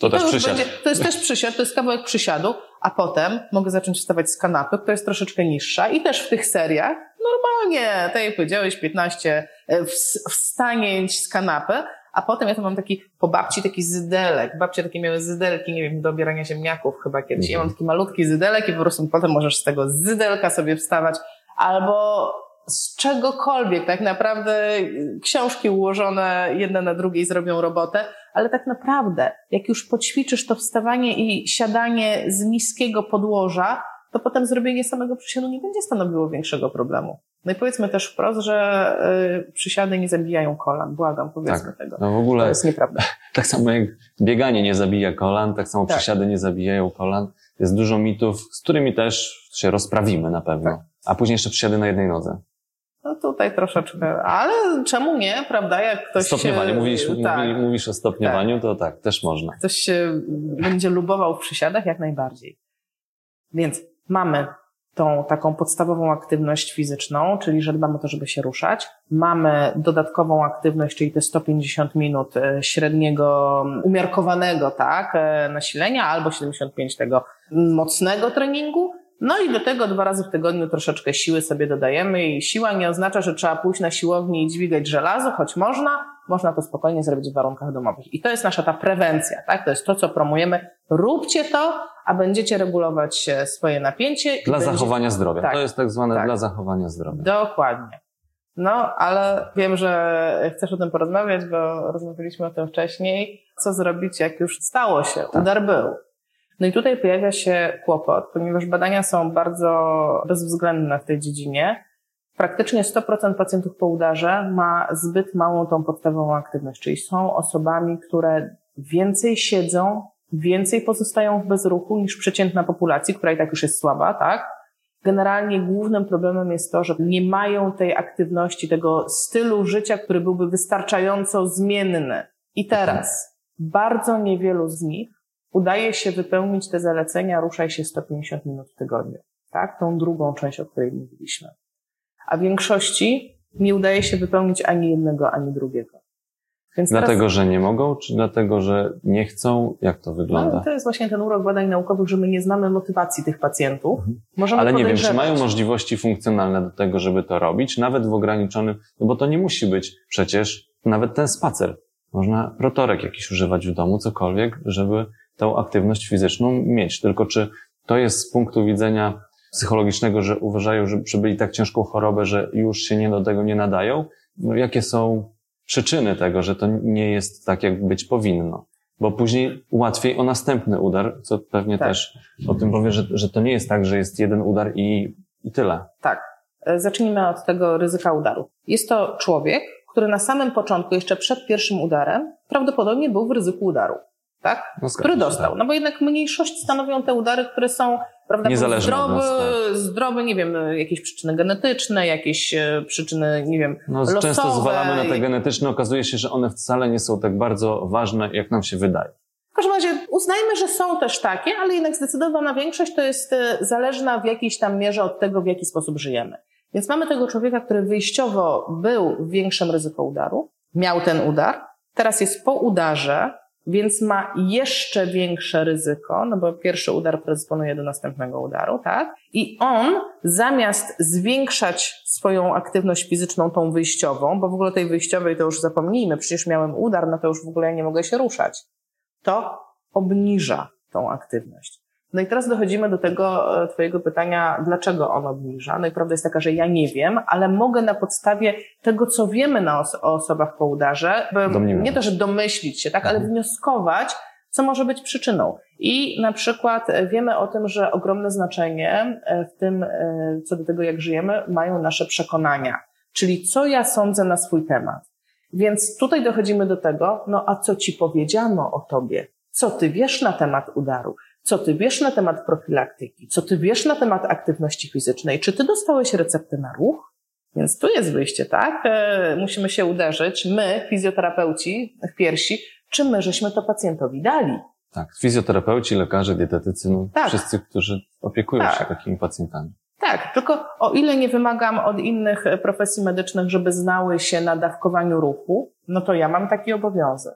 To też już przysiad. będzie, to jest też przysiad, to jest kawałek przysiadu, a potem mogę zacząć wstawać z kanapy, która jest troszeczkę niższa i też w tych seriach normalnie, tak jak powiedziałeś, 15 e, ws- wstanięć z kanapy, a potem ja to mam taki, po babci taki zydelek. Babcie takie miały zydelki, nie wiem, do obierania ziemniaków chyba kiedyś. Ja mam taki malutki zydelek i po prostu potem możesz z tego zydelka sobie wstawać. Albo z czegokolwiek, tak naprawdę książki ułożone jedna na drugiej zrobią robotę, ale tak naprawdę, jak już poćwiczysz to wstawanie i siadanie z niskiego podłoża, to potem zrobienie samego przysiadu nie będzie stanowiło większego problemu. No i powiedzmy też wprost, że y, przysiady nie zabijają kolan. Błagam, powiedzmy Tak. tego. No w To ogóle, jest nieprawda. tak samo jak bieganie nie zabija kolan, tak samo Tak. przysiady nie zabijają kolan. Jest dużo mitów, z którymi też się rozprawimy na pewno. Tak. A później jeszcze przysiady na jednej nodze. No tutaj troszeczkę, ale czemu nie, prawda? Jak ktoś Stopniowanie. Mówisz, tak, mówi- mówisz o stopniowaniu, to tak, też można. ktoś się będzie lubował w przysiadach, jak najbardziej. Więc mamy tą taką podstawową aktywność fizyczną, czyli że dbamy o to, żeby się ruszać. Mamy dodatkową aktywność, czyli te 150 minut e, średniego, umiarkowanego, tak, e, nasilenia, albo 75 tego mocnego treningu. No i do tego dwa razy w tygodniu troszeczkę siły sobie dodajemy i siła nie oznacza, że trzeba pójść na siłownię i dźwigać żelazo, choć można, można to spokojnie zrobić w warunkach domowych. I to jest nasza ta prewencja, tak? To jest to, co promujemy. Róbcie to, a będziecie regulować e, swoje napięcie. Dla będzie- zachowania zdrowia. Tak. To jest tak zwane Tak. dla zachowania zdrowia. Dokładnie. No, ale wiem, że chcesz o tym porozmawiać, bo rozmawialiśmy o tym wcześniej. Co zrobić, jak już stało się? Tak. Udar był. No i tutaj pojawia się kłopot, ponieważ badania są bardzo bezwzględne w tej dziedzinie. Praktycznie 100% pacjentów po udarze ma zbyt małą tą podstawową aktywność, czyli są osobami, które więcej siedzą, więcej pozostają w bezruchu niż przeciętna populacji, która i tak już jest słaba, tak? Generalnie głównym problemem jest to, że nie mają tej aktywności, tego stylu życia, który byłby wystarczająco zmienny. I teraz bardzo niewielu z nich udaje się wypełnić te zalecenia, ruszaj się 150 minut w tygodniu. Tak? Tą drugą część, o której mówiliśmy. A większości nie udaje się wypełnić ani jednego, ani drugiego. Więc dlatego, teraz... że nie mogą, czy dlatego, że nie chcą? Jak to wygląda? No, to jest właśnie ten urok badań naukowych, że my nie znamy motywacji tych pacjentów. Mhm. Możemy Ale nie wiem, czy mają możliwości funkcjonalne do tego, żeby to robić, nawet w ograniczonym, no bo to nie musi być przecież nawet ten spacer. Można protorek jakiś używać w domu, cokolwiek, żeby tą aktywność fizyczną mieć. Tylko czy to jest z punktu widzenia psychologicznego, że uważają, że przebyli tak ciężką chorobę, że już się nie do tego nie nadają? No, jakie są przyczyny tego, że to nie jest tak, jak być powinno? Bo później łatwiej o następny udar, co pewnie tak. też o tym powie, że, że to nie jest tak, że jest jeden udar i, i tyle. Tak. E, zacznijmy od tego ryzyka udaru. Jest to człowiek, który na samym początku, jeszcze przed pierwszym udarem, prawdopodobnie był w ryzyku udaru tak? No który dostał. Tak. No bo jednak mniejszość stanowią te udary, które są prawda, zdrowe, nas, tak. zdrowe, nie wiem, jakieś przyczyny genetyczne, jakieś e, przyczyny, nie wiem, no, losowe. Często zwalamy na te genetyczne, okazuje się, że one wcale nie są tak bardzo ważne, jak nam się wydaje. W każdym razie uznajmy, że są też takie, ale jednak zdecydowana większość to jest e, zależna w jakiejś tam mierze od tego, w jaki sposób żyjemy. Więc mamy tego człowieka, który wyjściowo był w większym ryzyku udaru, miał ten udar, teraz jest po udarze, więc ma jeszcze większe ryzyko, no bo pierwszy udar predysponuje do następnego udaru, tak? I on zamiast zwiększać swoją aktywność fizyczną, tą wyjściową, bo w ogóle tej wyjściowej to już zapomnijmy, przecież miałem udar, no to już w ogóle nie mogę się ruszać, to obniża tą aktywność. No i teraz dochodzimy do tego e, Twojego pytania, dlaczego on obniża. No i prawda jest taka, że ja nie wiem, ale mogę na podstawie tego, co wiemy na os o osobach po udarze, nie to, że domyślić się, tak, ale mhm. wnioskować, co może być przyczyną. I na przykład e, wiemy o tym, że ogromne znaczenie e, w tym, co do tego, jak żyjemy, mają nasze przekonania. Czyli co ja sądzę na swój temat. Więc tutaj dochodzimy do tego, no a co ci powiedziano o tobie? Co ty wiesz na temat udaru? Co ty wiesz na temat profilaktyki? Co ty wiesz na temat aktywności fizycznej? Czy ty dostałeś receptę na ruch? Więc tu jest wyjście, tak? E, musimy się uderzyć, my, fizjoterapeuci w piersi, czy my żeśmy to pacjentowi dali? Tak, fizjoterapeuci, lekarze, dietetycy, no tak. wszyscy, którzy opiekują tak. się takimi pacjentami. Tak, tylko o ile nie wymagam od innych profesji medycznych, żeby znały się na dawkowaniu ruchu, no to ja mam taki obowiązek.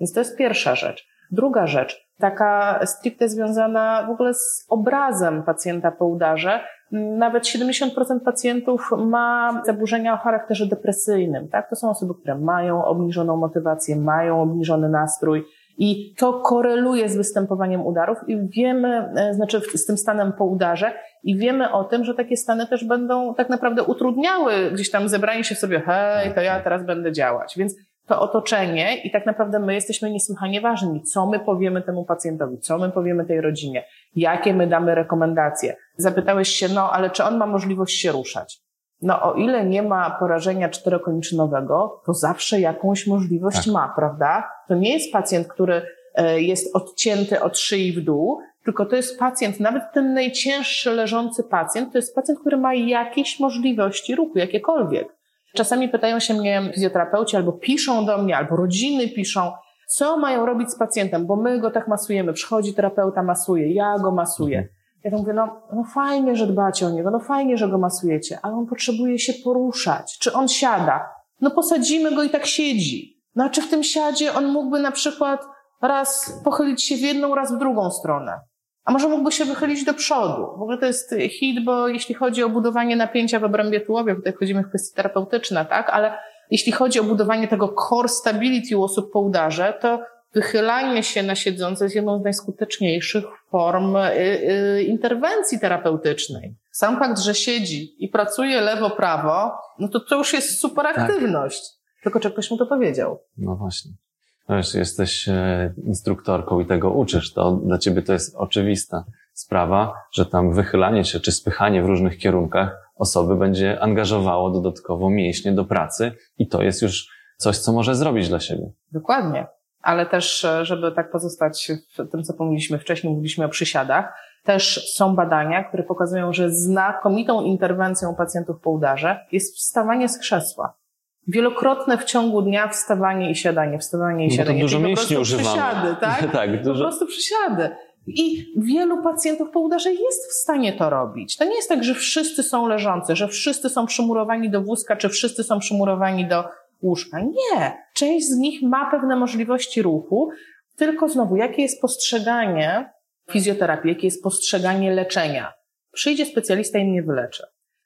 Więc to jest pierwsza rzecz. Druga rzecz, taka stricte związana w ogóle z obrazem pacjenta po udarze. Nawet 70% pacjentów ma zaburzenia o charakterze depresyjnym, tak? To są osoby, które mają obniżoną motywację, mają obniżony nastrój, i to koreluje z występowaniem udarów i wiemy, e, znaczy z tym stanem po udarze i wiemy o tym, że takie stany też będą tak naprawdę utrudniały gdzieś tam zebranie się sobie, hej, to ja teraz będę działać. Więc to otoczenie i tak naprawdę my jesteśmy niesłychanie ważni. Co my powiemy temu pacjentowi, co my powiemy tej rodzinie, jakie my damy rekomendacje. Zapytałeś się, no ale czy on ma możliwość się ruszać? No o ile nie ma porażenia czterokończynowego, to zawsze jakąś możliwość tak. ma, prawda? To nie jest pacjent, który e, jest odcięty od szyi w dół, tylko to jest pacjent, nawet ten najcięższy leżący pacjent, to jest pacjent, który ma jakieś możliwości ruchu, jakiekolwiek. Czasami pytają się mnie fizjoterapeuci, albo piszą do mnie, albo rodziny piszą, co mają robić z pacjentem, bo my go tak masujemy. Przychodzi terapeuta, masuje, ja go masuję. Mhm. Ja to mówię, no, no fajnie, że dbacie o niego, no fajnie, że go masujecie, ale on potrzebuje się poruszać. Czy on siada? No posadzimy go i tak siedzi. No a czy w tym siadzie on mógłby na przykład raz pochylić się w jedną, raz w drugą stronę? A może mógłby się wychylić do przodu? W ogóle to jest hit, bo jeśli chodzi o budowanie napięcia w obrębie tułowia, tutaj wchodzimy w kwestie terapeutyczne, tak? Ale jeśli chodzi o budowanie tego core stability u osób po udarze, to wychylanie się na siedzące jest jedną z najskuteczniejszych form y, y, interwencji terapeutycznej. Sam fakt, że siedzi i pracuje lewo-prawo, no to to już jest super tak. aktywność. Tak. Tylko czy ktoś mu to powiedział? No właśnie wiesz, jesteś e, instruktorką i tego uczysz, to dla ciebie to jest oczywista sprawa, że tam wychylanie się czy spychanie w różnych kierunkach osoby będzie angażowało dodatkowo mięśnie do pracy i to jest już coś, co może zrobić dla siebie. Dokładnie. Ale też, e, żeby tak pozostać w tym, co pomówiliśmy wcześniej, mówiliśmy o przysiadach, Też są badania, które pokazują, że znakomitą interwencją pacjentów po udarze jest wstawanie z krzesła. Wielokrotne w ciągu dnia wstawanie i siadanie, wstawanie i siadanie. No to dużo mięśni używamy. Przysiady, tak? tak, dużo. Po prostu przysiady. I wielu pacjentów po udarze jest w stanie to robić. To nie jest tak, że wszyscy są leżący, że wszyscy są przymurowani do wózka, czy wszyscy są przymurowani do łóżka. Nie. Część z nich ma pewne możliwości ruchu, tylko znowu, jakie jest postrzeganie fizjoterapii, jakie jest postrzeganie leczenia. Przyjdzie specjalista i mnie wyleczy.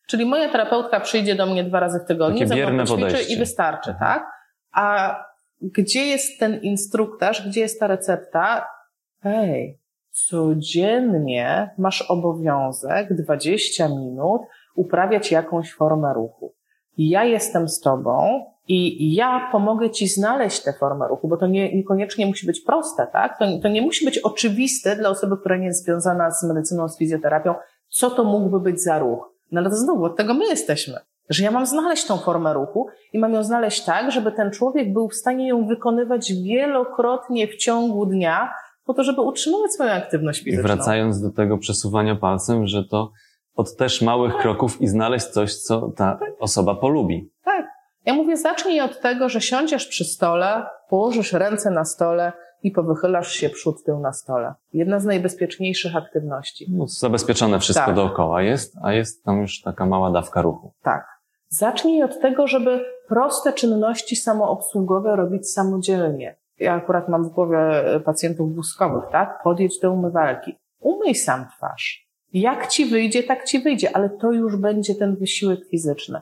Czyli moja terapeutka przyjdzie do mnie dwa razy w tygodniu, Takie bierne i wystarczy, mhm. tak? A gdzie jest ten instruktaż, gdzie jest ta recepta? Hej, codziennie masz obowiązek 20 minut uprawiać jakąś formę ruchu. Ja jestem z tobą i ja pomogę ci znaleźć tę formę ruchu, bo to nie, niekoniecznie musi być proste, tak? To, to nie musi być oczywiste dla osoby, która nie jest związana z medycyną, z fizjoterapią, co to mógłby być za ruch. No ale to znowu, od tego my jesteśmy. Że ja mam znaleźć tą formę ruchu i mam ją znaleźć tak, żeby ten człowiek był w stanie ją wykonywać wielokrotnie w ciągu dnia, po to, żeby utrzymywać swoją aktywność fizyczną. I wracając do tego przesuwania palcem, że to od też małych tak. kroków i znaleźć coś, co ta tak. osoba polubi. Tak. Ja mówię, zacznij od tego, że siądziesz przy stole, położysz ręce na stole i powychylasz się przód tył na stole. Jedna z najbezpieczniejszych aktywności. No, zabezpieczone wszystko tak. dookoła jest, a jest tam już taka mała dawka ruchu. Tak. Zacznij od tego, żeby proste czynności samoobsługowe robić samodzielnie. Ja akurat mam w głowie pacjentów wózkowych, tak? Podjedź do umywalki. Umyj sam twarz. Jak ci wyjdzie, tak ci wyjdzie, ale to już będzie ten wysiłek fizyczny.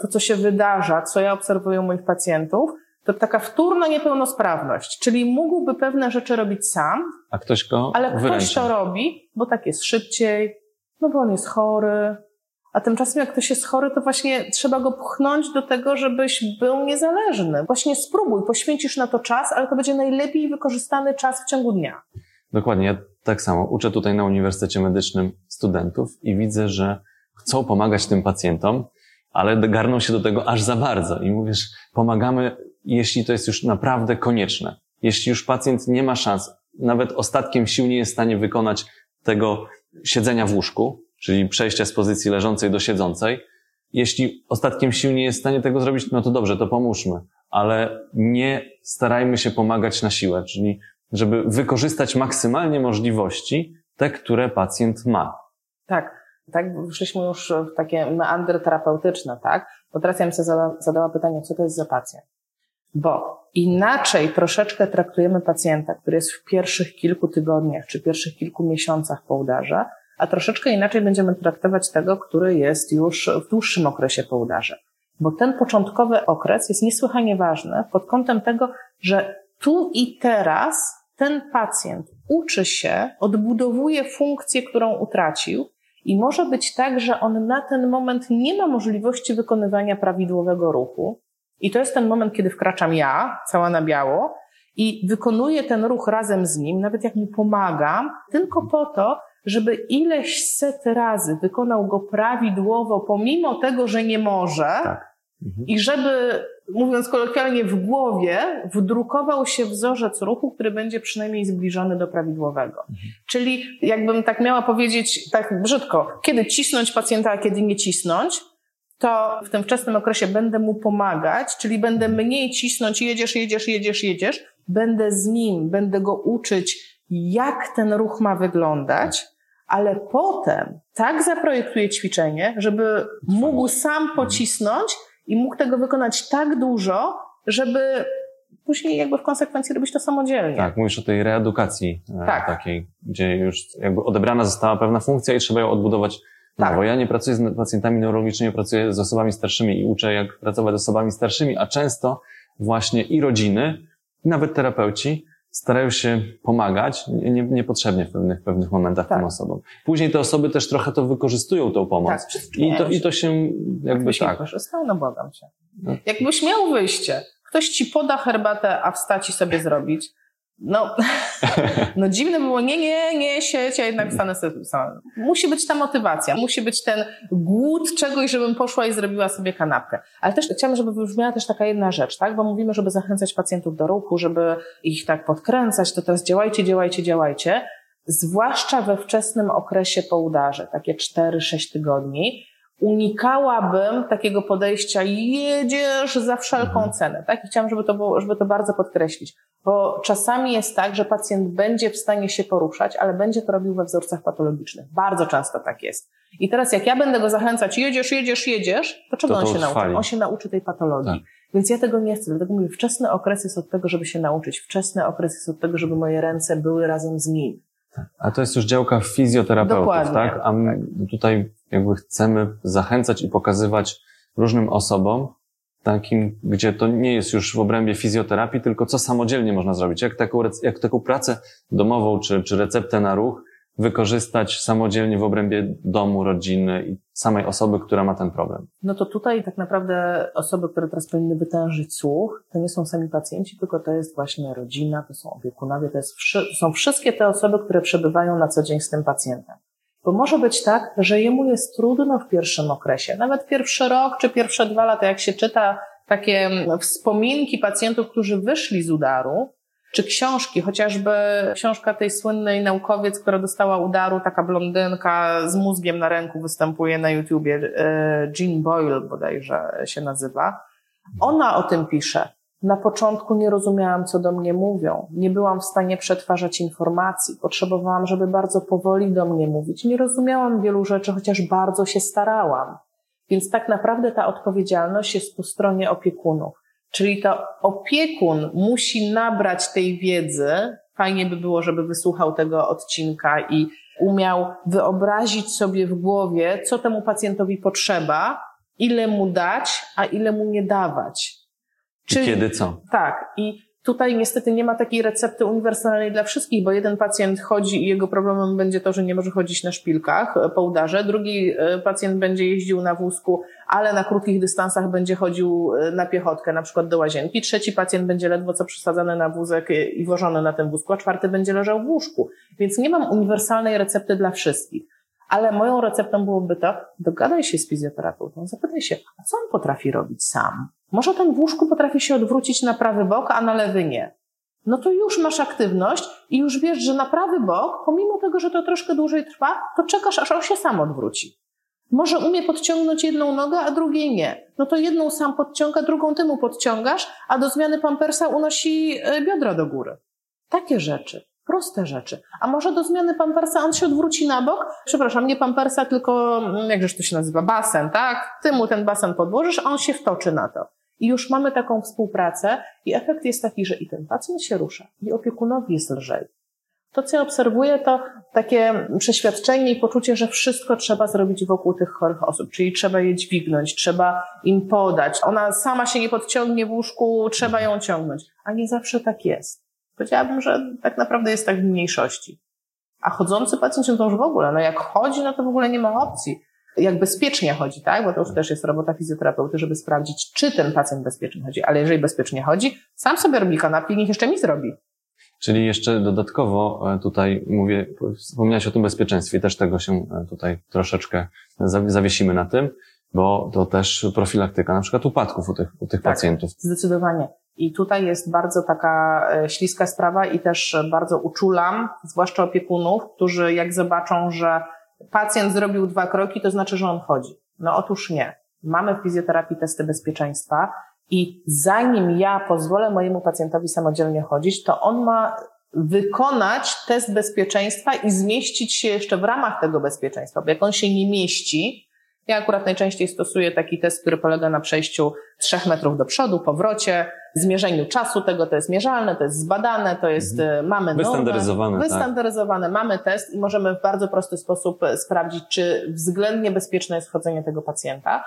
To, co się wydarza, co ja obserwuję u moich pacjentów, to taka wtórna niepełnosprawność, czyli mógłby pewne rzeczy robić sam, a ktoś go ale wyręcza. ktoś to robi, bo tak jest szybciej, no bo on jest chory, a tymczasem jak ktoś jest chory, to właśnie trzeba go pchnąć do tego, żebyś był niezależny. Właśnie spróbuj, poświęcisz na to czas, ale to będzie najlepiej wykorzystany czas w ciągu dnia. Dokładnie, ja tak samo uczę tutaj na Uniwersytecie Medycznym studentów i widzę, że chcą pomagać tym pacjentom, ale garną się do tego aż za bardzo i mówisz, pomagamy, jeśli to jest już naprawdę konieczne. Jeśli już pacjent nie ma szans, nawet ostatkiem sił nie jest w stanie wykonać tego siedzenia w łóżku, czyli przejścia z pozycji leżącej do siedzącej. Jeśli ostatkiem sił nie jest w stanie tego zrobić, no to dobrze, to pomóżmy, ale nie starajmy się pomagać na siłę, czyli żeby wykorzystać maksymalnie możliwości, te, które pacjent ma. Tak, tak wyszliśmy już w takie meandry terapeutyczne, tak? Bo teraz ja bym sobie zadała pytanie, co to jest za pacjent? Bo inaczej troszeczkę traktujemy pacjenta, który jest w pierwszych kilku tygodniach czy pierwszych kilku miesiącach po udarze, a troszeczkę inaczej będziemy traktować tego, który jest już w dłuższym okresie po udarze. Bo ten początkowy okres jest niesłychanie ważny pod kątem tego, że tu i teraz ten pacjent uczy się, odbudowuje funkcję, którą utracił, i może być tak, że on na ten moment nie ma możliwości wykonywania prawidłowego ruchu. I to jest ten moment, kiedy wkraczam ja, cała na biało, i wykonuję ten ruch razem z nim, nawet jak mu pomagam, tylko po to, żeby ileś set razy wykonał go prawidłowo, pomimo tego, że nie może, tak. mhm. i żeby, mówiąc kolokwialnie, w głowie wdrukował się wzorzec ruchu, który będzie przynajmniej zbliżony do prawidłowego. Mhm. Czyli, jakbym tak miała powiedzieć, tak brzydko, kiedy cisnąć pacjenta, a kiedy nie cisnąć, to w tym wczesnym okresie będę mu pomagać, czyli będę mhm. mniej cisnąć, jedziesz, jedziesz, jedziesz, jedziesz, będę z nim, będę go uczyć, jak ten ruch ma wyglądać, ale potem tak zaprojektuję ćwiczenie, żeby mógł sam pocisnąć i mógł tego wykonać tak dużo, żeby później jakby w konsekwencji robić to samodzielnie. Tak, mówisz o tej reedukacji e, tak. takiej, gdzie już jakby odebrana została pewna funkcja i trzeba ją odbudować tak. Bo ja nie pracuję z pacjentami neurologicznymi, pracuję z osobami starszymi i uczę, jak pracować z osobami starszymi, a często właśnie i rodziny, i nawet terapeuci starają się pomagać nie, niepotrzebnie w pewnych, pewnych momentach tak. tym osobom. Później te osoby też trochę to wykorzystują, tą pomoc. Tak, I, to, I to się jakby tak. Korzystał, no błagam cię. No. Jakbyś miał wyjście, ktoś ci poda herbatę, a wstać i sobie zrobić, no, no dziwne było, nie, nie, nie sieć, ja jednak stanę sobie. Musi być ta motywacja, musi być ten głód czegoś, żebym poszła i zrobiła sobie kanapkę. Ale też chciałam, żeby wybrzmiała też taka jedna rzecz, tak? Bo mówimy, żeby zachęcać pacjentów do ruchu, żeby ich tak podkręcać, to teraz działajcie, działajcie, działajcie. zwłaszcza we wczesnym okresie po udarze, takie 4-6 tygodni, unikałabym takiego podejścia jedziesz za wszelką mhm. cenę, tak? I chciałam, żeby to, było, żeby to bardzo podkreślić, bo czasami jest tak, że pacjent będzie w stanie się poruszać, ale będzie to robił we wzorcach patologicznych. Bardzo często tak jest. I teraz jak ja będę go zachęcać, jedziesz, jedziesz, jedziesz, to czego to on się nauczy? On się nauczy tej patologii. Tak. Więc ja tego nie chcę, dlatego mówię, wczesny okres jest od tego, żeby się nauczyć. Wczesny okres jest od tego, żeby moje ręce były razem z nim. A to jest już działka fizjoterapeutów, Dokładnie. tak? A my tutaj jakby chcemy zachęcać i pokazywać różnym osobom, takim, gdzie to nie jest już w obrębie fizjoterapii, tylko co samodzielnie można zrobić. Jak taką, jak taką pracę domową, czy, czy receptę na ruch wykorzystać samodzielnie w obrębie domu, rodziny i samej osoby, która ma ten problem. No to tutaj tak naprawdę osoby, które teraz powinny wytężyć słuch, to nie są sami pacjenci, tylko to jest właśnie rodzina, to są opiekunowie, to, jest, to są wszystkie te osoby, które przebywają na co dzień z tym pacjentem. Bo może być tak, że jemu jest trudno w pierwszym okresie, nawet pierwszy rok czy pierwsze dwa lata, jak się czyta takie wspominki pacjentów, którzy wyszli z udaru, czy książki, chociażby książka tej słynnej naukowiec, która dostała udaru, taka blondynka z mózgiem na ręku występuje na YouTubie, e, Jean Boyle bodajże się nazywa. Ona o tym pisze. Na początku nie rozumiałam, co do mnie mówią. Nie byłam w stanie przetwarzać informacji. Potrzebowałam, żeby bardzo powoli do mnie mówić. Nie rozumiałam wielu rzeczy, chociaż bardzo się starałam. Więc tak naprawdę ta odpowiedzialność jest po stronie opiekunów. Czyli to opiekun musi nabrać tej wiedzy. Fajnie by było, żeby wysłuchał tego odcinka i umiał wyobrazić sobie w głowie, co temu pacjentowi potrzeba, ile mu dać, a ile mu nie dawać. Czyli, kiedy co? Tak. I Tutaj niestety nie ma takiej recepty uniwersalnej dla wszystkich, bo jeden pacjent chodzi i jego problemem będzie to, że nie może chodzić na szpilkach e, po udarze, drugi e, pacjent będzie jeździł na wózku, ale na krótkich dystansach będzie chodził e, na piechotkę, na przykład do łazienki, trzeci pacjent będzie ledwo co przesadzany na wózek i wożony na tym wózku, a czwarty będzie leżał w łóżku. Więc nie mam uniwersalnej recepty dla wszystkich. Ale moją receptą byłoby to, dogadaj się z fizjoterapeutą, zapytaj się, a co on potrafi robić sam? Może ten w łóżku potrafi się odwrócić na prawy bok, a na lewy nie. No to już masz aktywność i już wiesz, że na prawy bok, pomimo tego, że to troszkę dłużej trwa, to czekasz, aż on się sam odwróci. Może umie podciągnąć jedną nogę, a drugiej nie. No to jedną sam podciąga, drugą ty mu podciągasz, a do zmiany pampersa unosi e, biodra do góry. Takie rzeczy. Proste rzeczy. A może do zmiany pampersa on się odwróci na bok? Przepraszam, nie pampersa, tylko, mm, jakżeż to się nazywa, basen, tak? Ty mu ten basen podłożysz, a on się wtoczy na to. I już mamy taką współpracę i efekt jest taki, że i ten pacjent się rusza, i opiekunowi jest lżej. To, co ja obserwuję, to takie przeświadczenie i poczucie, że wszystko trzeba zrobić wokół tych chorych osób, czyli trzeba je dźwignąć, trzeba im podać. Ona sama się nie podciągnie w łóżku, trzeba ją ciągnąć. A nie zawsze tak jest. Powiedziałabym, że tak naprawdę jest tak w mniejszości. A chodzący pacjent to już w ogóle, no jak chodzi, no to w ogóle nie ma opcji jak bezpiecznie chodzi, tak? Bo to już też jest robota fizjoterapeuty, żeby sprawdzić, czy ten pacjent bezpiecznie chodzi. Ale jeżeli bezpiecznie chodzi, sam sobie robi kanapki, niech jeszcze mi zrobi. Czyli jeszcze dodatkowo e, tutaj mówię, wspomniałeś o tym bezpieczeństwie, też tego się e, tutaj troszeczkę zawiesimy na tym, bo to też profilaktyka na przykład upadków u tych, u tych tak, pacjentów. Zdecydowanie. I tutaj jest bardzo taka e, śliska sprawa i też bardzo uczulam, zwłaszcza opiekunów, którzy jak zobaczą, że pacjent zrobił dwa kroki, to znaczy, że on chodzi. No otóż nie. Mamy w fizjoterapii testy bezpieczeństwa i zanim ja pozwolę mojemu pacjentowi samodzielnie chodzić, to on ma wykonać test bezpieczeństwa i zmieścić się jeszcze w ramach tego bezpieczeństwa, bo jak on się nie mieści, ja akurat najczęściej stosuję taki test, który polega na przejściu trzech metrów do przodu, powrocie, zmierzeniu czasu tego, to jest mierzalne, to jest zbadane, to jest, mhm. E, mamy wystandaryzowane, wystandaryzowane, tak. mamy test i możemy w bardzo prosty sposób e, sprawdzić, czy względnie bezpieczne jest wchodzenie tego pacjenta.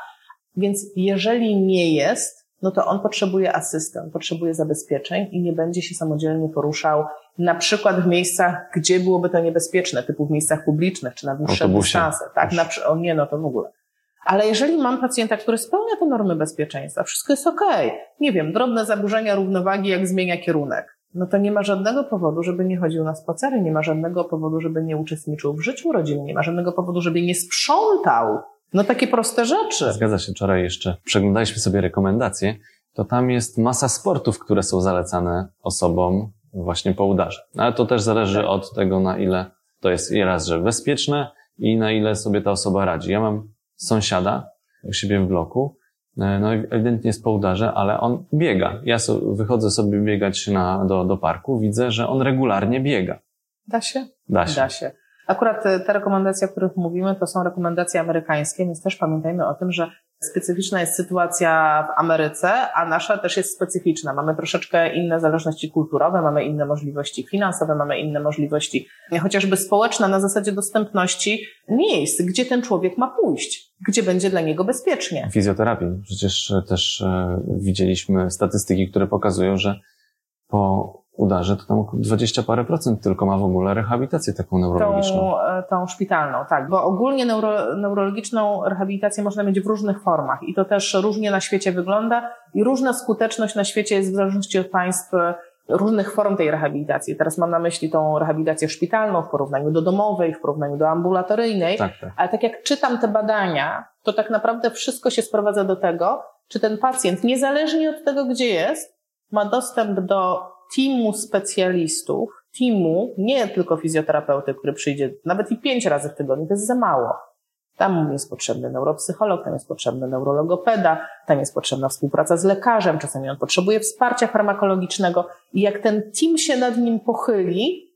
Więc jeżeli nie jest, no to on potrzebuje asystent, potrzebuje zabezpieczeń i nie będzie się samodzielnie poruszał, na przykład w miejscach, gdzie byłoby to niebezpieczne, typu w miejscach publicznych, czy na dłuższe dystanse. Tak, na, o nie, no to w ogóle. Ale jeżeli mam pacjenta, który spełnia te normy bezpieczeństwa, wszystko jest ok, nie wiem, drobne zaburzenia równowagi, jak zmienia kierunek, no to nie ma żadnego powodu, żeby nie chodził na spacery, nie ma żadnego powodu, żeby nie uczestniczył w życiu rodzinnym, nie ma żadnego powodu, żeby nie sprzątał. No takie proste rzeczy. Zgadza się, wczoraj jeszcze przeglądaliśmy sobie rekomendacje, to tam jest masa sportów, które są zalecane osobom właśnie po udarze. Ale to też zależy tak. od tego, na ile to jest raz, że bezpieczne i na ile sobie ta osoba radzi. Ja mam sąsiada u siebie w bloku, e, no ewidentnie jest po udarze, ale on biega. Ja so, wychodzę sobie biegać na, do, do parku, widzę, że on regularnie biega. Da się? Da się. Da się. Akurat e, te rekomendacje, o których mówimy, to są rekomendacje amerykańskie, więc też pamiętajmy o tym, że specyficzna jest sytuacja w Ameryce, a nasza też jest specyficzna. Mamy troszeczkę inne zależności kulturowe, mamy inne możliwości finansowe, mamy inne możliwości chociażby społeczne na zasadzie dostępności miejsc, gdzie ten człowiek ma pójść, gdzie będzie dla niego bezpiecznie. Fizjoterapii. Przecież też e, widzieliśmy statystyki, które pokazują, że po udarze, to tam 20 parę procent tylko ma w ogóle rehabilitację taką neurologiczną. Tą, e, tą szpitalną, tak. Bo ogólnie neuro, neurologiczną rehabilitację można mieć w różnych formach i to też różnie na świecie wygląda i różna skuteczność na świecie jest w zależności od państw e, różnych form tej rehabilitacji. Teraz mam na myśli tą rehabilitację szpitalną w porównaniu do domowej, w porównaniu do ambulatoryjnej, tak, tak. ale tak jak czytam te badania, to tak naprawdę wszystko się sprowadza do tego, czy ten pacjent, niezależnie od tego, gdzie jest, ma dostęp do teamu specjalistów, teamu, nie tylko fizjoterapeuty, który przyjdzie nawet i pięć razy w tygodniu, to jest za mało. Tam jest potrzebny neuropsycholog, tam jest potrzebny neurologopeda, tam jest potrzebna współpraca z lekarzem, czasami on potrzebuje wsparcia farmakologicznego i jak ten team się nad nim pochyli,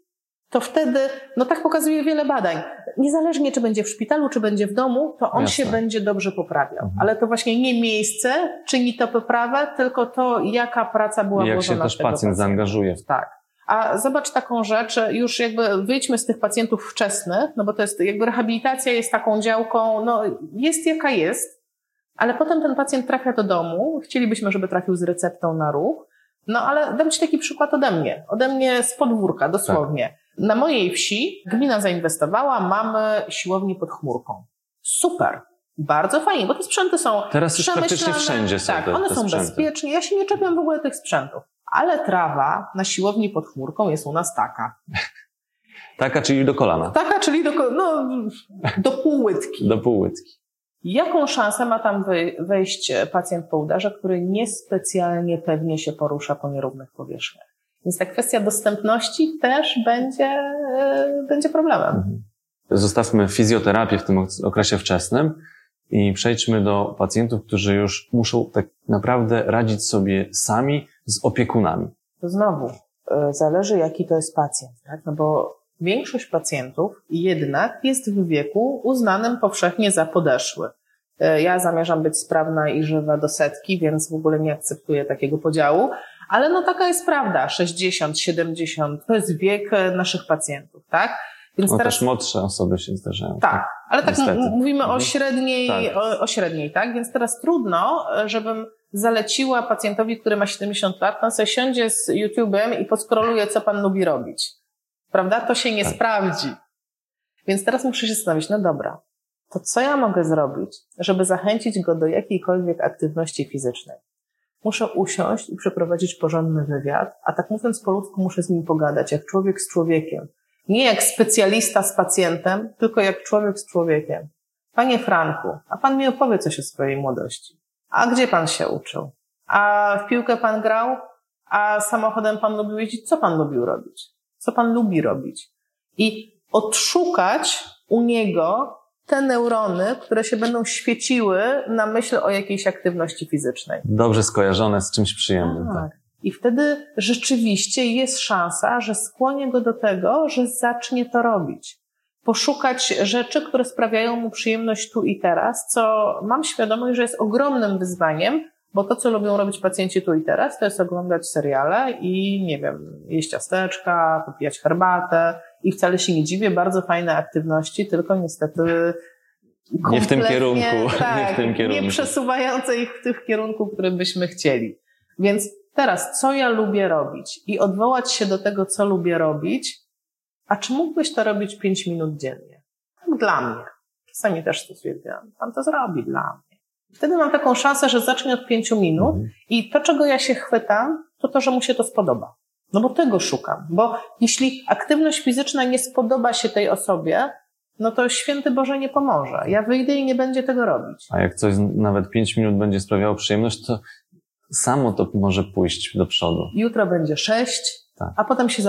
to wtedy, no tak pokazuje wiele badań, niezależnie czy będzie w szpitalu, czy będzie w domu, to on Jasne. się będzie dobrze poprawiał. Mhm. Ale to właśnie nie miejsce czyni to poprawę, tylko to, jaka praca była I jak się też pacjent pacjenta. zaangażuje. Tak. A zobacz taką rzecz, już jakby wyjdźmy z tych pacjentów wczesnych, no bo to jest jakby rehabilitacja jest taką działką, no jest jaka jest, ale potem ten pacjent trafia do domu, chcielibyśmy, żeby trafił z receptą na ruch, no ale dam Ci taki przykład ode mnie, ode mnie z podwórka, dosłownie. Tak. Na mojej wsi gmina zainwestowała, mamy siłownię pod chmurką. Super. Bardzo fajnie, bo te sprzęty są Teraz już praktycznie wszędzie są Tak, te, one te są sprzęty. bezpieczne. Ja się nie czepiam w ogóle tych sprzętów. Ale trawa na siłowni pod chmurką jest u nas taka. taka, czyli do kolana. Taka, czyli do, no, do półłytki. Do półłytki. Jaką szansę ma tam wejść pacjent po udarze, który niespecjalnie pewnie się porusza po nierównych powierzchniach? Więc ta kwestia dostępności też będzie, e, będzie problemem. Mhm. Zostawmy fizjoterapię w tym okresie wczesnym i przejdźmy do pacjentów, którzy już muszą tak naprawdę radzić sobie sami z opiekunami. To znowu e, zależy, jaki to jest pacjent, tak? No bo większość pacjentów jednak jest w wieku uznanym powszechnie za podeszły. E, ja zamierzam być sprawna i żywa do setki, więc w ogóle nie akceptuję takiego podziału, ale no taka jest prawda. 60, 70 to jest wiek e, naszych pacjentów, tak? Więc no teraz... też młodsze osoby się zdarzają. Tak, tak ale tak mówimy mhm. o średniej, tak. O, o, średniej, tak? Więc teraz trudno, e, żebym zaleciła pacjentowi, który ma 70 lat, pan sobie siądzie z YouTube'em i podskroluje, co pan lubi robić. Prawda? To się nie tak. sprawdzi. Więc teraz muszę się zastanowić, no dobra, to co ja mogę zrobić, żeby zachęcić go do jakiejkolwiek aktywności fizycznej? Muszę usiąść i przeprowadzić porządny wywiad, a tak mówiąc po ludzku muszę z nim pogadać, jak człowiek z człowiekiem. Nie jak specjalista z pacjentem, tylko jak człowiek z człowiekiem. Panie Franku, a pan mi opowie coś o swojej młodości. A gdzie pan się uczył? A w piłkę pan grał? A samochodem pan lubił jeździć? Co pan lubił robić? Co pan lubi robić? I odszukać u niego te neurony, które się będą świeciły na myśl o jakiejś aktywności fizycznej. Dobrze skojarzone z czymś przyjemnym. Tak. tak. I wtedy rzeczywiście jest szansa, że skłonię go do tego, że zacznie to robić. Poszukać rzeczy, które sprawiają mu przyjemność tu i teraz, co mam świadomość, że jest ogromnym wyzwaniem, bo to, co lubią robić pacjenci tu i teraz, to jest oglądać seriale i, nie wiem, jeść ciasteczka, popijać herbatę i wcale się nie dziwię, bardzo fajne aktywności, tylko niestety nie w tym kierunku. Tak, nie w tym kierunku. Nie przesuwające ich w tym kierunku, który byśmy chcieli. Więc teraz, co ja lubię robić i odwołać się do tego, co lubię robić, a czy mógłbyś to robić pięć minut dziennie? Tak dla mnie. Czasami też to stwierdzam. Pan to zrobi dla mnie. Wtedy mam taką szansę, że zacznie od pięciu minut mhm. i to, czego ja się chwytam, to to, że mu się to spodoba. No bo tego szukam. Bo jeśli aktywność fizyczna nie spodoba się tej osobie, no to święty Boże nie pomoże. Ja wyjdę i nie będzie tego robić. A jak coś nawet pięć minut będzie sprawiało przyjemność, to samo to może pójść do przodu. Jutro będzie sześć, Tak. A potem się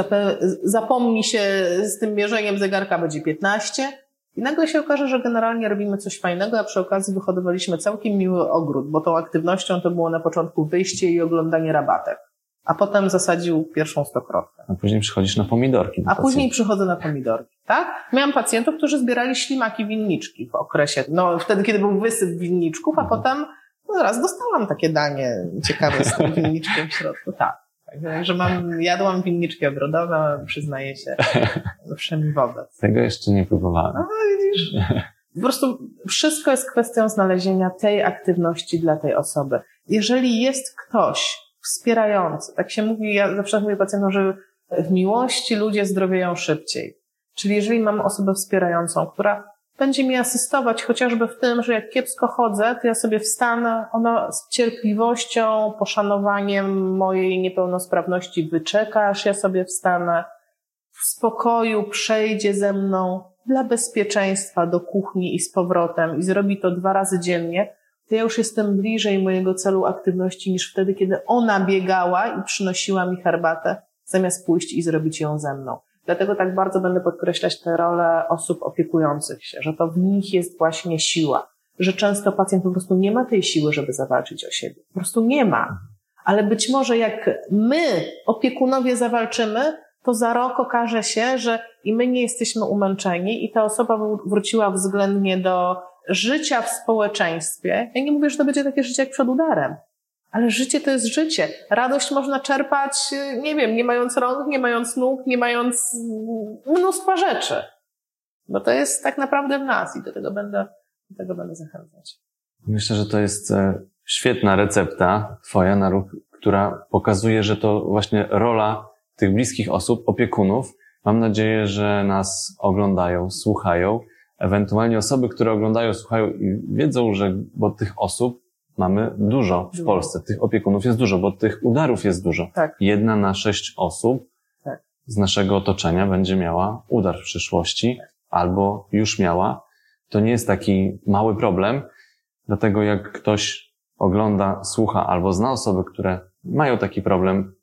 zapomni się z tym mierzeniem zegarka, będzie 15 i nagle się okaże, że generalnie robimy coś fajnego, a przy okazji wyhodowaliśmy całkiem miły ogród, bo tą aktywnością to było na początku wyjście i oglądanie rabatek. A potem zasadził pierwszą stokrotkę. A później przychodzisz na pomidorki. Na a później przychodzę na pomidorki, tak? Miałam pacjentów, którzy zbierali ślimaki winniczki w okresie, no wtedy, kiedy był wysyp winniczków, a mhm. potem no, raz dostałam takie danie ciekawe z tym winniczkiem w środku, tak. Także mam, jadłam winniczki ogrodowe, przyznaję się, wszemi wobec. Tego jeszcze nie próbowałem. No, widzisz. Po prostu wszystko jest kwestią znalezienia tej aktywności dla tej osoby. Jeżeli jest ktoś wspierający, tak się mówi, ja zawsze mówię pacjentom, że w miłości ludzie zdrowieją szybciej. Czyli jeżeli mam osobę wspierającą, która będzie mi asystować chociażby w tym, że jak kiepsko chodzę, to ja sobie wstanę, ona z cierpliwością, poszanowaniem mojej niepełnosprawności wyczeka, aż ja sobie wstanę, w spokoju przejdzie ze mną dla bezpieczeństwa do kuchni i z powrotem i zrobi to dwa razy dziennie, to ja już jestem bliżej mojego celu aktywności niż wtedy, kiedy ona biegała i przynosiła mi herbatę, zamiast pójść i zrobić ją ze mną. Dlatego tak bardzo będę podkreślać tę rolę osób opiekujących się, że to w nich jest właśnie siła, że często pacjent po prostu nie ma tej siły, żeby zawalczyć o siebie. Po prostu nie ma. Ale być może jak my, opiekunowie, zawalczymy, to za rok okaże się, że i my nie jesteśmy umęczeni i ta osoba wróciła względnie do życia w społeczeństwie. Ja nie mówię, że to będzie takie życie jak przed udarem, ale życie to jest życie. Radość można czerpać, nie wiem, nie mając rąk, nie mając nóg, nie mając mnóstwa rzeczy. Bo to jest tak naprawdę w nas i do tego będę, do tego będę zachęcać. Myślę, że to jest e, świetna recepta Twoja na ruch, która pokazuje, że to właśnie rola tych bliskich osób, opiekunów. Mam nadzieję, że nas oglądają, słuchają. Ewentualnie osoby, które oglądają, słuchają i wiedzą, że bo tych osób mamy dużo w Polsce. Tych opiekunów jest dużo, bo tych udarów jest dużo. Tak. Jedna na sześć osób tak. z naszego otoczenia będzie miała udar w przyszłości tak. albo już miała. To nie jest taki mały problem, dlatego jak ktoś ogląda, słucha albo zna osoby, które mają taki problem,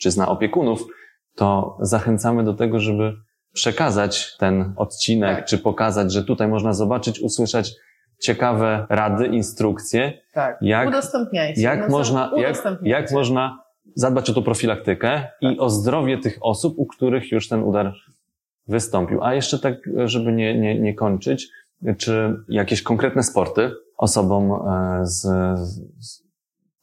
czy zna opiekunów, to zachęcamy do tego, żeby przekazać ten odcinek, tak. czy pokazać, że tutaj można zobaczyć, usłyszeć ciekawe rady, instrukcje. Tak, jak, udostępniajcie. Jak, no, można, jak, jak można zadbać o tą profilaktykę tak. i o zdrowie tych osób, u których już ten udar wystąpił. A jeszcze tak, żeby nie, nie, nie kończyć, czy jakieś konkretne sporty osobom e, z, z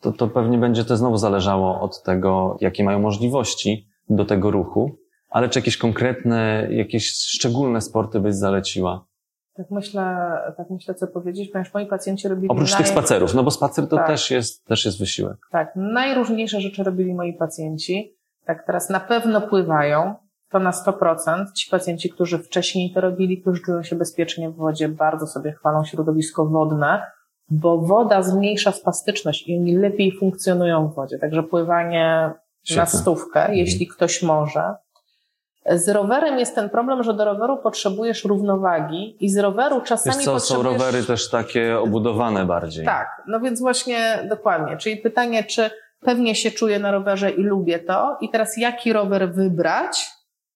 to, to pewnie będzie to znowu zależało od tego, jakie mają możliwości do tego ruchu, ale czy jakieś konkretne, jakieś szczególne sporty byś zaleciła? Tak myślę, tak myślę, co powiedzieć, ponieważ moi pacjenci robili... Oprócz naj... tych spacerów, no bo spacer to tak. też, jest, też jest wysiłek. Tak, najróżniejsze rzeczy robili moi pacjenci. Tak, teraz na pewno pływają, to na 100%. Ci pacjenci, którzy wcześniej to robili, którzy czują się bezpiecznie w wodzie, bardzo sobie chwalą środowisko wodne, bo woda zmniejsza spastyczność i oni lepiej funkcjonują w wodzie. Także pływanie Świetne. na stówkę, mhm. jeśli ktoś może. Z rowerem jest ten problem, że do roweru potrzebujesz równowagi i z roweru czasami Wiesz co, potrzebujesz... są rowery też takie obudowane bardziej. Tak, no więc właśnie dokładnie. Czyli pytanie, czy pewnie się czuję na rowerze i lubię to i teraz jaki rower wybrać?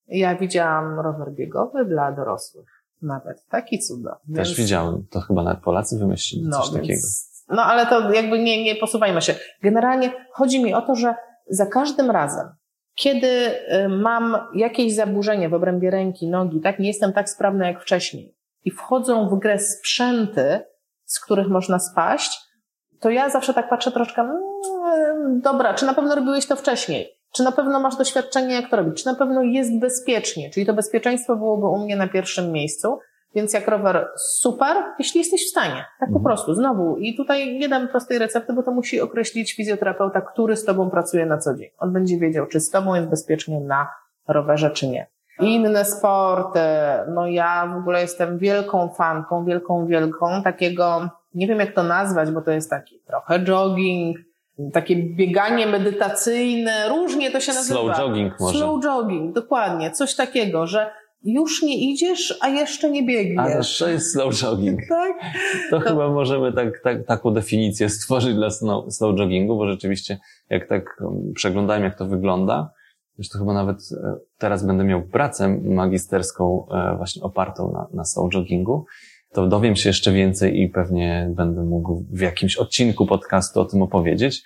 Ja widziałam rower biegowy dla dorosłych. Nawet taki. Też więc... widziałem. To chyba nawet Polacy wymyślili no, coś więc... takiego. No ale to jakby nie, nie posuwajmy się. Generalnie chodzi mi o to, że za każdym razem, kiedy y, mam jakieś zaburzenie w obrębie ręki, nogi, tak, nie jestem tak sprawna jak wcześniej i wchodzą w grę sprzęty, z których można spaść, to ja zawsze tak patrzę troszkę, mmm, dobra, czy na pewno robiłeś to wcześniej? Czy na pewno masz doświadczenie, jak to robić? Czy na pewno jest bezpiecznie? Czyli to bezpieczeństwo byłoby u mnie na pierwszym miejscu. Więc jak rower super, jeśli jesteś w stanie. Tak po mhm. prostu, znowu. I tutaj nie dam prostej recepty, bo to musi określić fizjoterapeuta, który z tobą pracuje na co dzień. On będzie wiedział, czy z tobą jest bezpiecznie na rowerze, czy nie. Inne sporty, no ja w ogóle jestem wielką fanką, wielką, wielką takiego, nie wiem jak to nazwać, bo to jest taki trochę jogging, takie bieganie medytacyjne, różnie to się nazywa. Slow jogging może. Slow jogging, dokładnie, coś takiego, że już nie idziesz, a jeszcze nie biegniesz. A to jest slow jogging. tak? To, to, chyba możemy tak, tak, taką definicję stworzyć dla slow, slow joggingu, bo rzeczywiście jak tak um, przeglądałem, jak to wygląda, to chyba nawet e, teraz będę miał pracę magisterską e, właśnie opartą na, na soul joggingu, to dowiem się jeszcze więcej i pewnie będę mógł w jakimś odcinku podcastu o tym opowiedzieć.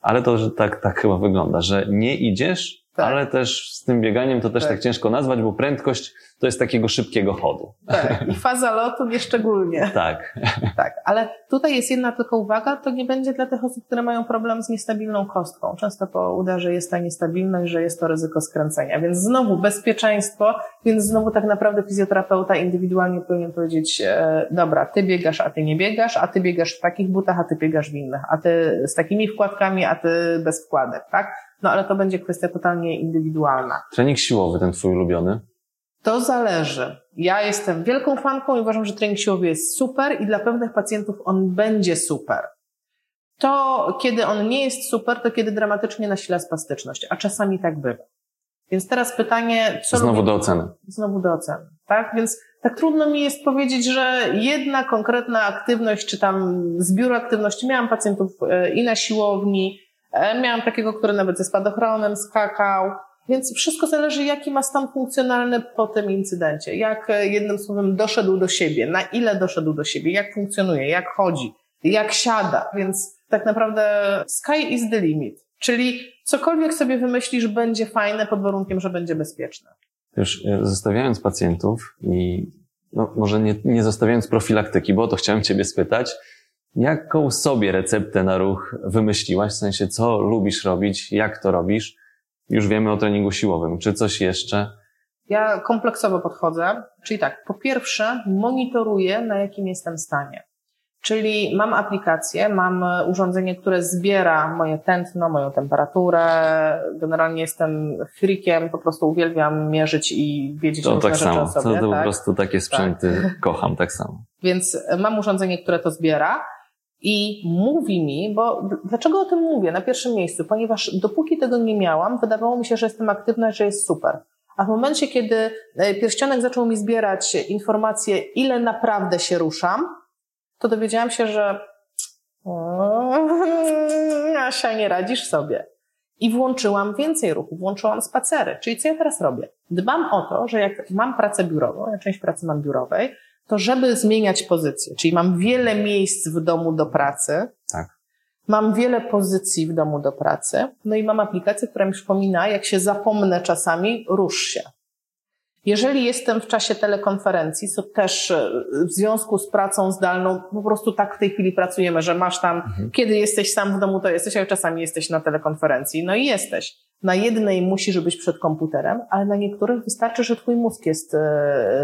Ale to, że tak, tak chyba wygląda, że nie idziesz, tak. ale też z tym bieganiem to też tak. tak ciężko nazwać, bo prędkość to jest takiego szybkiego chodu. Tak, i faza lotu nie szczególnie. Tak. Tak, ale tutaj jest jedna tylko uwaga, to nie będzie dla tych osób, które mają problem z niestabilną kostką. Często po udarze jest ta niestabilność, że jest to ryzyko skręcenia. Więc znowu bezpieczeństwo, więc znowu tak naprawdę fizjoterapeuta indywidualnie powinien powiedzieć, e, dobra, ty biegasz, a ty nie biegasz, a ty biegasz w takich butach, a ty biegasz w innych, a ty z takimi wkładkami, a ty bez wkładek, tak? No ale to będzie kwestia totalnie indywidualna. Trening siłowy, ten twój ulubiony? To zależy. Ja jestem wielką fanką i uważam, że trening siłowy jest super i dla pewnych pacjentów on będzie super. To, kiedy on nie jest super, to kiedy dramatycznie nasila spastyczność, a czasami tak bywa. Więc teraz pytanie, co. Znowu do oceny. Znowu do oceny, tak? Więc tak trudno mi jest powiedzieć, że jedna konkretna aktywność, czy tam zbiór aktywności, miałam pacjentów e, i na siłowni, miałam takiego, który nawet ze spadochronem skakał, więc wszystko zależy, jaki ma stan funkcjonalny po tym incydencie. Jak e, jednym słowem doszedł do siebie, na ile doszedł do siebie, jak funkcjonuje, jak chodzi, jak siada. Więc tak naprawdę sky is the limit. Czyli cokolwiek sobie wymyślisz, będzie fajne pod warunkiem, że będzie bezpieczne. Już e, zostawiając pacjentów i no, może nie, nie zostawiając profilaktyki, bo to chciałem Ciebie spytać, jaką sobie receptę na ruch wymyśliłaś? W sensie, co lubisz robić, jak to robisz? Już wiemy o treningu siłowym. Czy coś jeszcze? Ja kompleksowo podchodzę, czyli tak, po pierwsze monitoruję, na jakim jestem stanie. Czyli mam aplikację, mam urządzenie, które zbiera moje tętno, moją temperaturę. Generalnie jestem freakiem, po prostu uwielbiam mierzyć i wiedzieć to tak samo. o sobie. To, to tak? po prostu takie sprzęty tak. kocham tak samo. Więc mam urządzenie, które to zbiera i mówi mi, bo dlaczego o tym mówię na pierwszym miejscu? Ponieważ dopóki tego nie miałam, wydawało mi się, że jestem aktywna, że jest super. A w momencie, kiedy e, pierścionek zaczął mi zbierać informacje, ile naprawdę się ruszam, to dowiedziałam się, że Asia, nie radzisz sobie. I włączyłam więcej ruchu, włączyłam spacery. Czyli co ja teraz robię? Dbam o to, że jak mam pracę biurową, ja część pracy mam biurowej, to żeby zmieniać pozycję, czyli mam wiele miejsc w domu do pracy, tak. mam wiele pozycji w domu do pracy, no i mam aplikację, która mi przypomina, jak się zapomnę czasami, rusz się. Jeżeli jestem w czasie telekonferencji, to też e, w związku z pracą zdalną, po prostu tak w tej chwili pracujemy, że masz tam, mhm. kiedy jesteś sam w domu, to jesteś, a czasami jesteś na telekonferencji. No i jesteś. Na jednej musisz być przed komputerem, ale na niektórych wystarczy, że twój mózg jest e,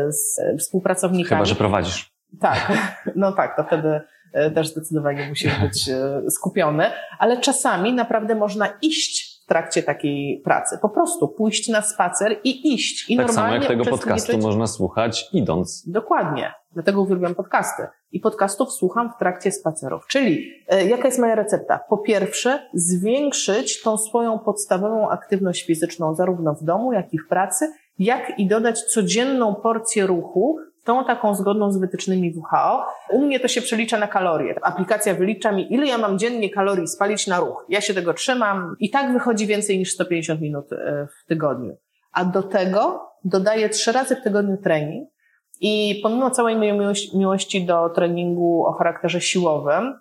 z współpracownikami. Chyba, że prowadzisz. Tak, no tak, to wtedy e, też zdecydowanie musisz być skupiony, ale czasami naprawdę można iść trakcie takiej pracy. Po prostu pójść na spacer i iść. I tak samo jak tego podcastu można słuchać idąc. Dokładnie. Dlatego uwielbiam podcasty. I podcastów słucham w trakcie spacerów. Czyli e, jaka jest moja recepta? Po pierwsze, zwiększyć tą swoją podstawową aktywność fizyczną zarówno w domu, jak i w pracy, jak i dodać codzienną porcję ruchu, tą taką zgodną z wytycznymi WHO. U mnie to się przelicza na kalorie. Aplikacja wylicza mi, ile ja mam dziennie kalorii spalić na ruch. Ja się tego trzymam i tak wychodzi więcej niż 150 minut e, w tygodniu. A do tego dodaję trzy razy w tygodniu trening i pomimo całej mojej miłości do treningu o charakterze siłowym,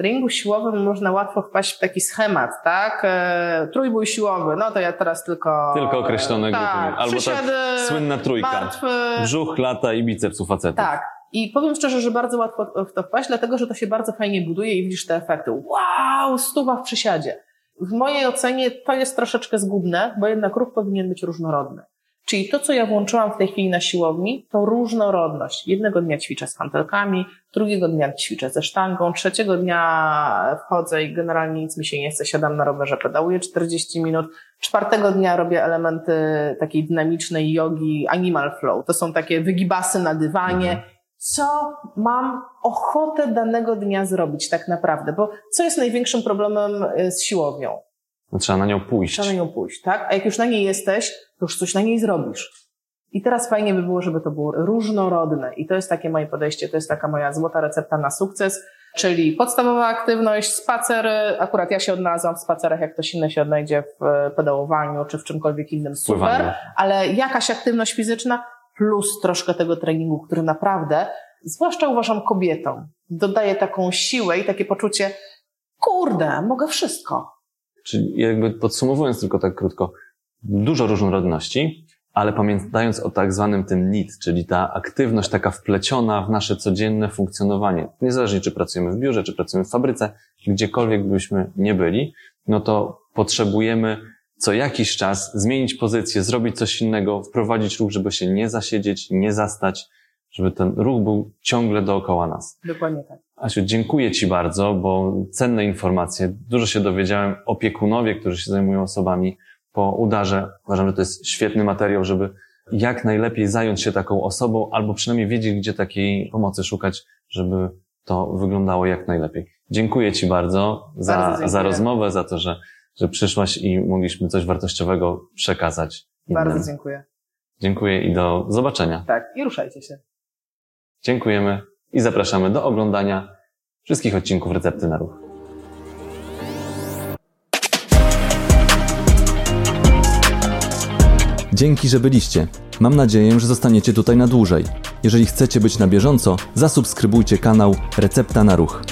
treningu siłowym można łatwo wpaść w taki schemat, tak? E, trójbój siłowy, no to ja teraz tylko... Tylko określone tak, grupy. Albo ta słynna trójka. Martwy. Brzuch, lata i biceps u facetów. Tak. I powiem szczerze, że bardzo łatwo w to wpaść, dlatego że to się bardzo fajnie buduje i widzisz te efekty. Wow, stuwa w przysiadzie. W mojej ocenie to jest troszeczkę zgubne, bo jednak ruch powinien być różnorodny. Czyli to, co ja włączyłam w tej chwili na siłowni, to różnorodność. Jednego dnia ćwiczę z hantelkami, drugiego dnia ćwiczę ze sztangą, trzeciego dnia wchodzę i generalnie nic mi się nie chce, siadam na rowerze, pedałuję 40 minut, czwartego dnia robię elementy takiej dynamicznej jogi, animal flow. To są takie wygibasy na dywanie. Mhm. Co mam ochotę danego dnia zrobić tak naprawdę? Bo co jest największym problemem y, z siłownią? No, trzeba na nią pójść. Trzeba na nią pójść, tak? A jak już na niej jesteś, to już coś na niej zrobisz. I teraz fajnie by było, żeby to było różnorodne. I to jest takie moje podejście, to jest taka moja złota recepta na sukces. Czyli podstawowa aktywność, spacery, akurat ja się odnalazłam w spacerach, jak ktoś inny się odnajdzie w e, pedałowaniu czy w czymkolwiek innym, super, Pływanie. ale jakaś aktywność fizyczna plus troszkę tego treningu, który naprawdę, zwłaszcza uważam kobietom, dodaje taką siłę i takie poczucie, kurde, mogę wszystko. Czyli jakby podsumowując tylko tak krótko, dużo różnorodności, ale pamiętając o tak zwanym tym NIT, czyli ta aktywność taka wpleciona w nasze codzienne funkcjonowanie. Niezależnie czy pracujemy w biurze, czy pracujemy w fabryce, gdziekolwiek byśmy nie byli, no to potrzebujemy co jakiś czas zmienić pozycję, zrobić coś innego, wprowadzić ruch, żeby się nie zasiedzieć, nie zastać, żeby ten ruch był ciągle dookoła nas. Dokładnie tak. Asiu, dziękuję Ci bardzo, bo cenne informacje. Dużo się dowiedziałem. Opiekunowie, którzy się zajmują osobami po udarze. Uważam, że to jest świetny materiał, żeby jak najlepiej zająć się taką osobą, albo przynajmniej wiedzieć, gdzie takiej pomocy szukać, żeby to wyglądało jak najlepiej. Dziękuję Ci bardzo za, Bardzo za rozmowę, za to, że, że przyszłaś i mogliśmy coś wartościowego przekazać. innym. Bardzo dziękuję. Dziękuję i do zobaczenia. Tak, i ruszajcie się. Dziękujemy i zapraszamy do oglądania wszystkich odcinków Recepty na Ruch. Dzięki, że byliście. Mam nadzieję, że zostaniecie tutaj na dłużej. Jeżeli chcecie być na bieżąco, zasubskrybujcie kanał Recepta na Ruch.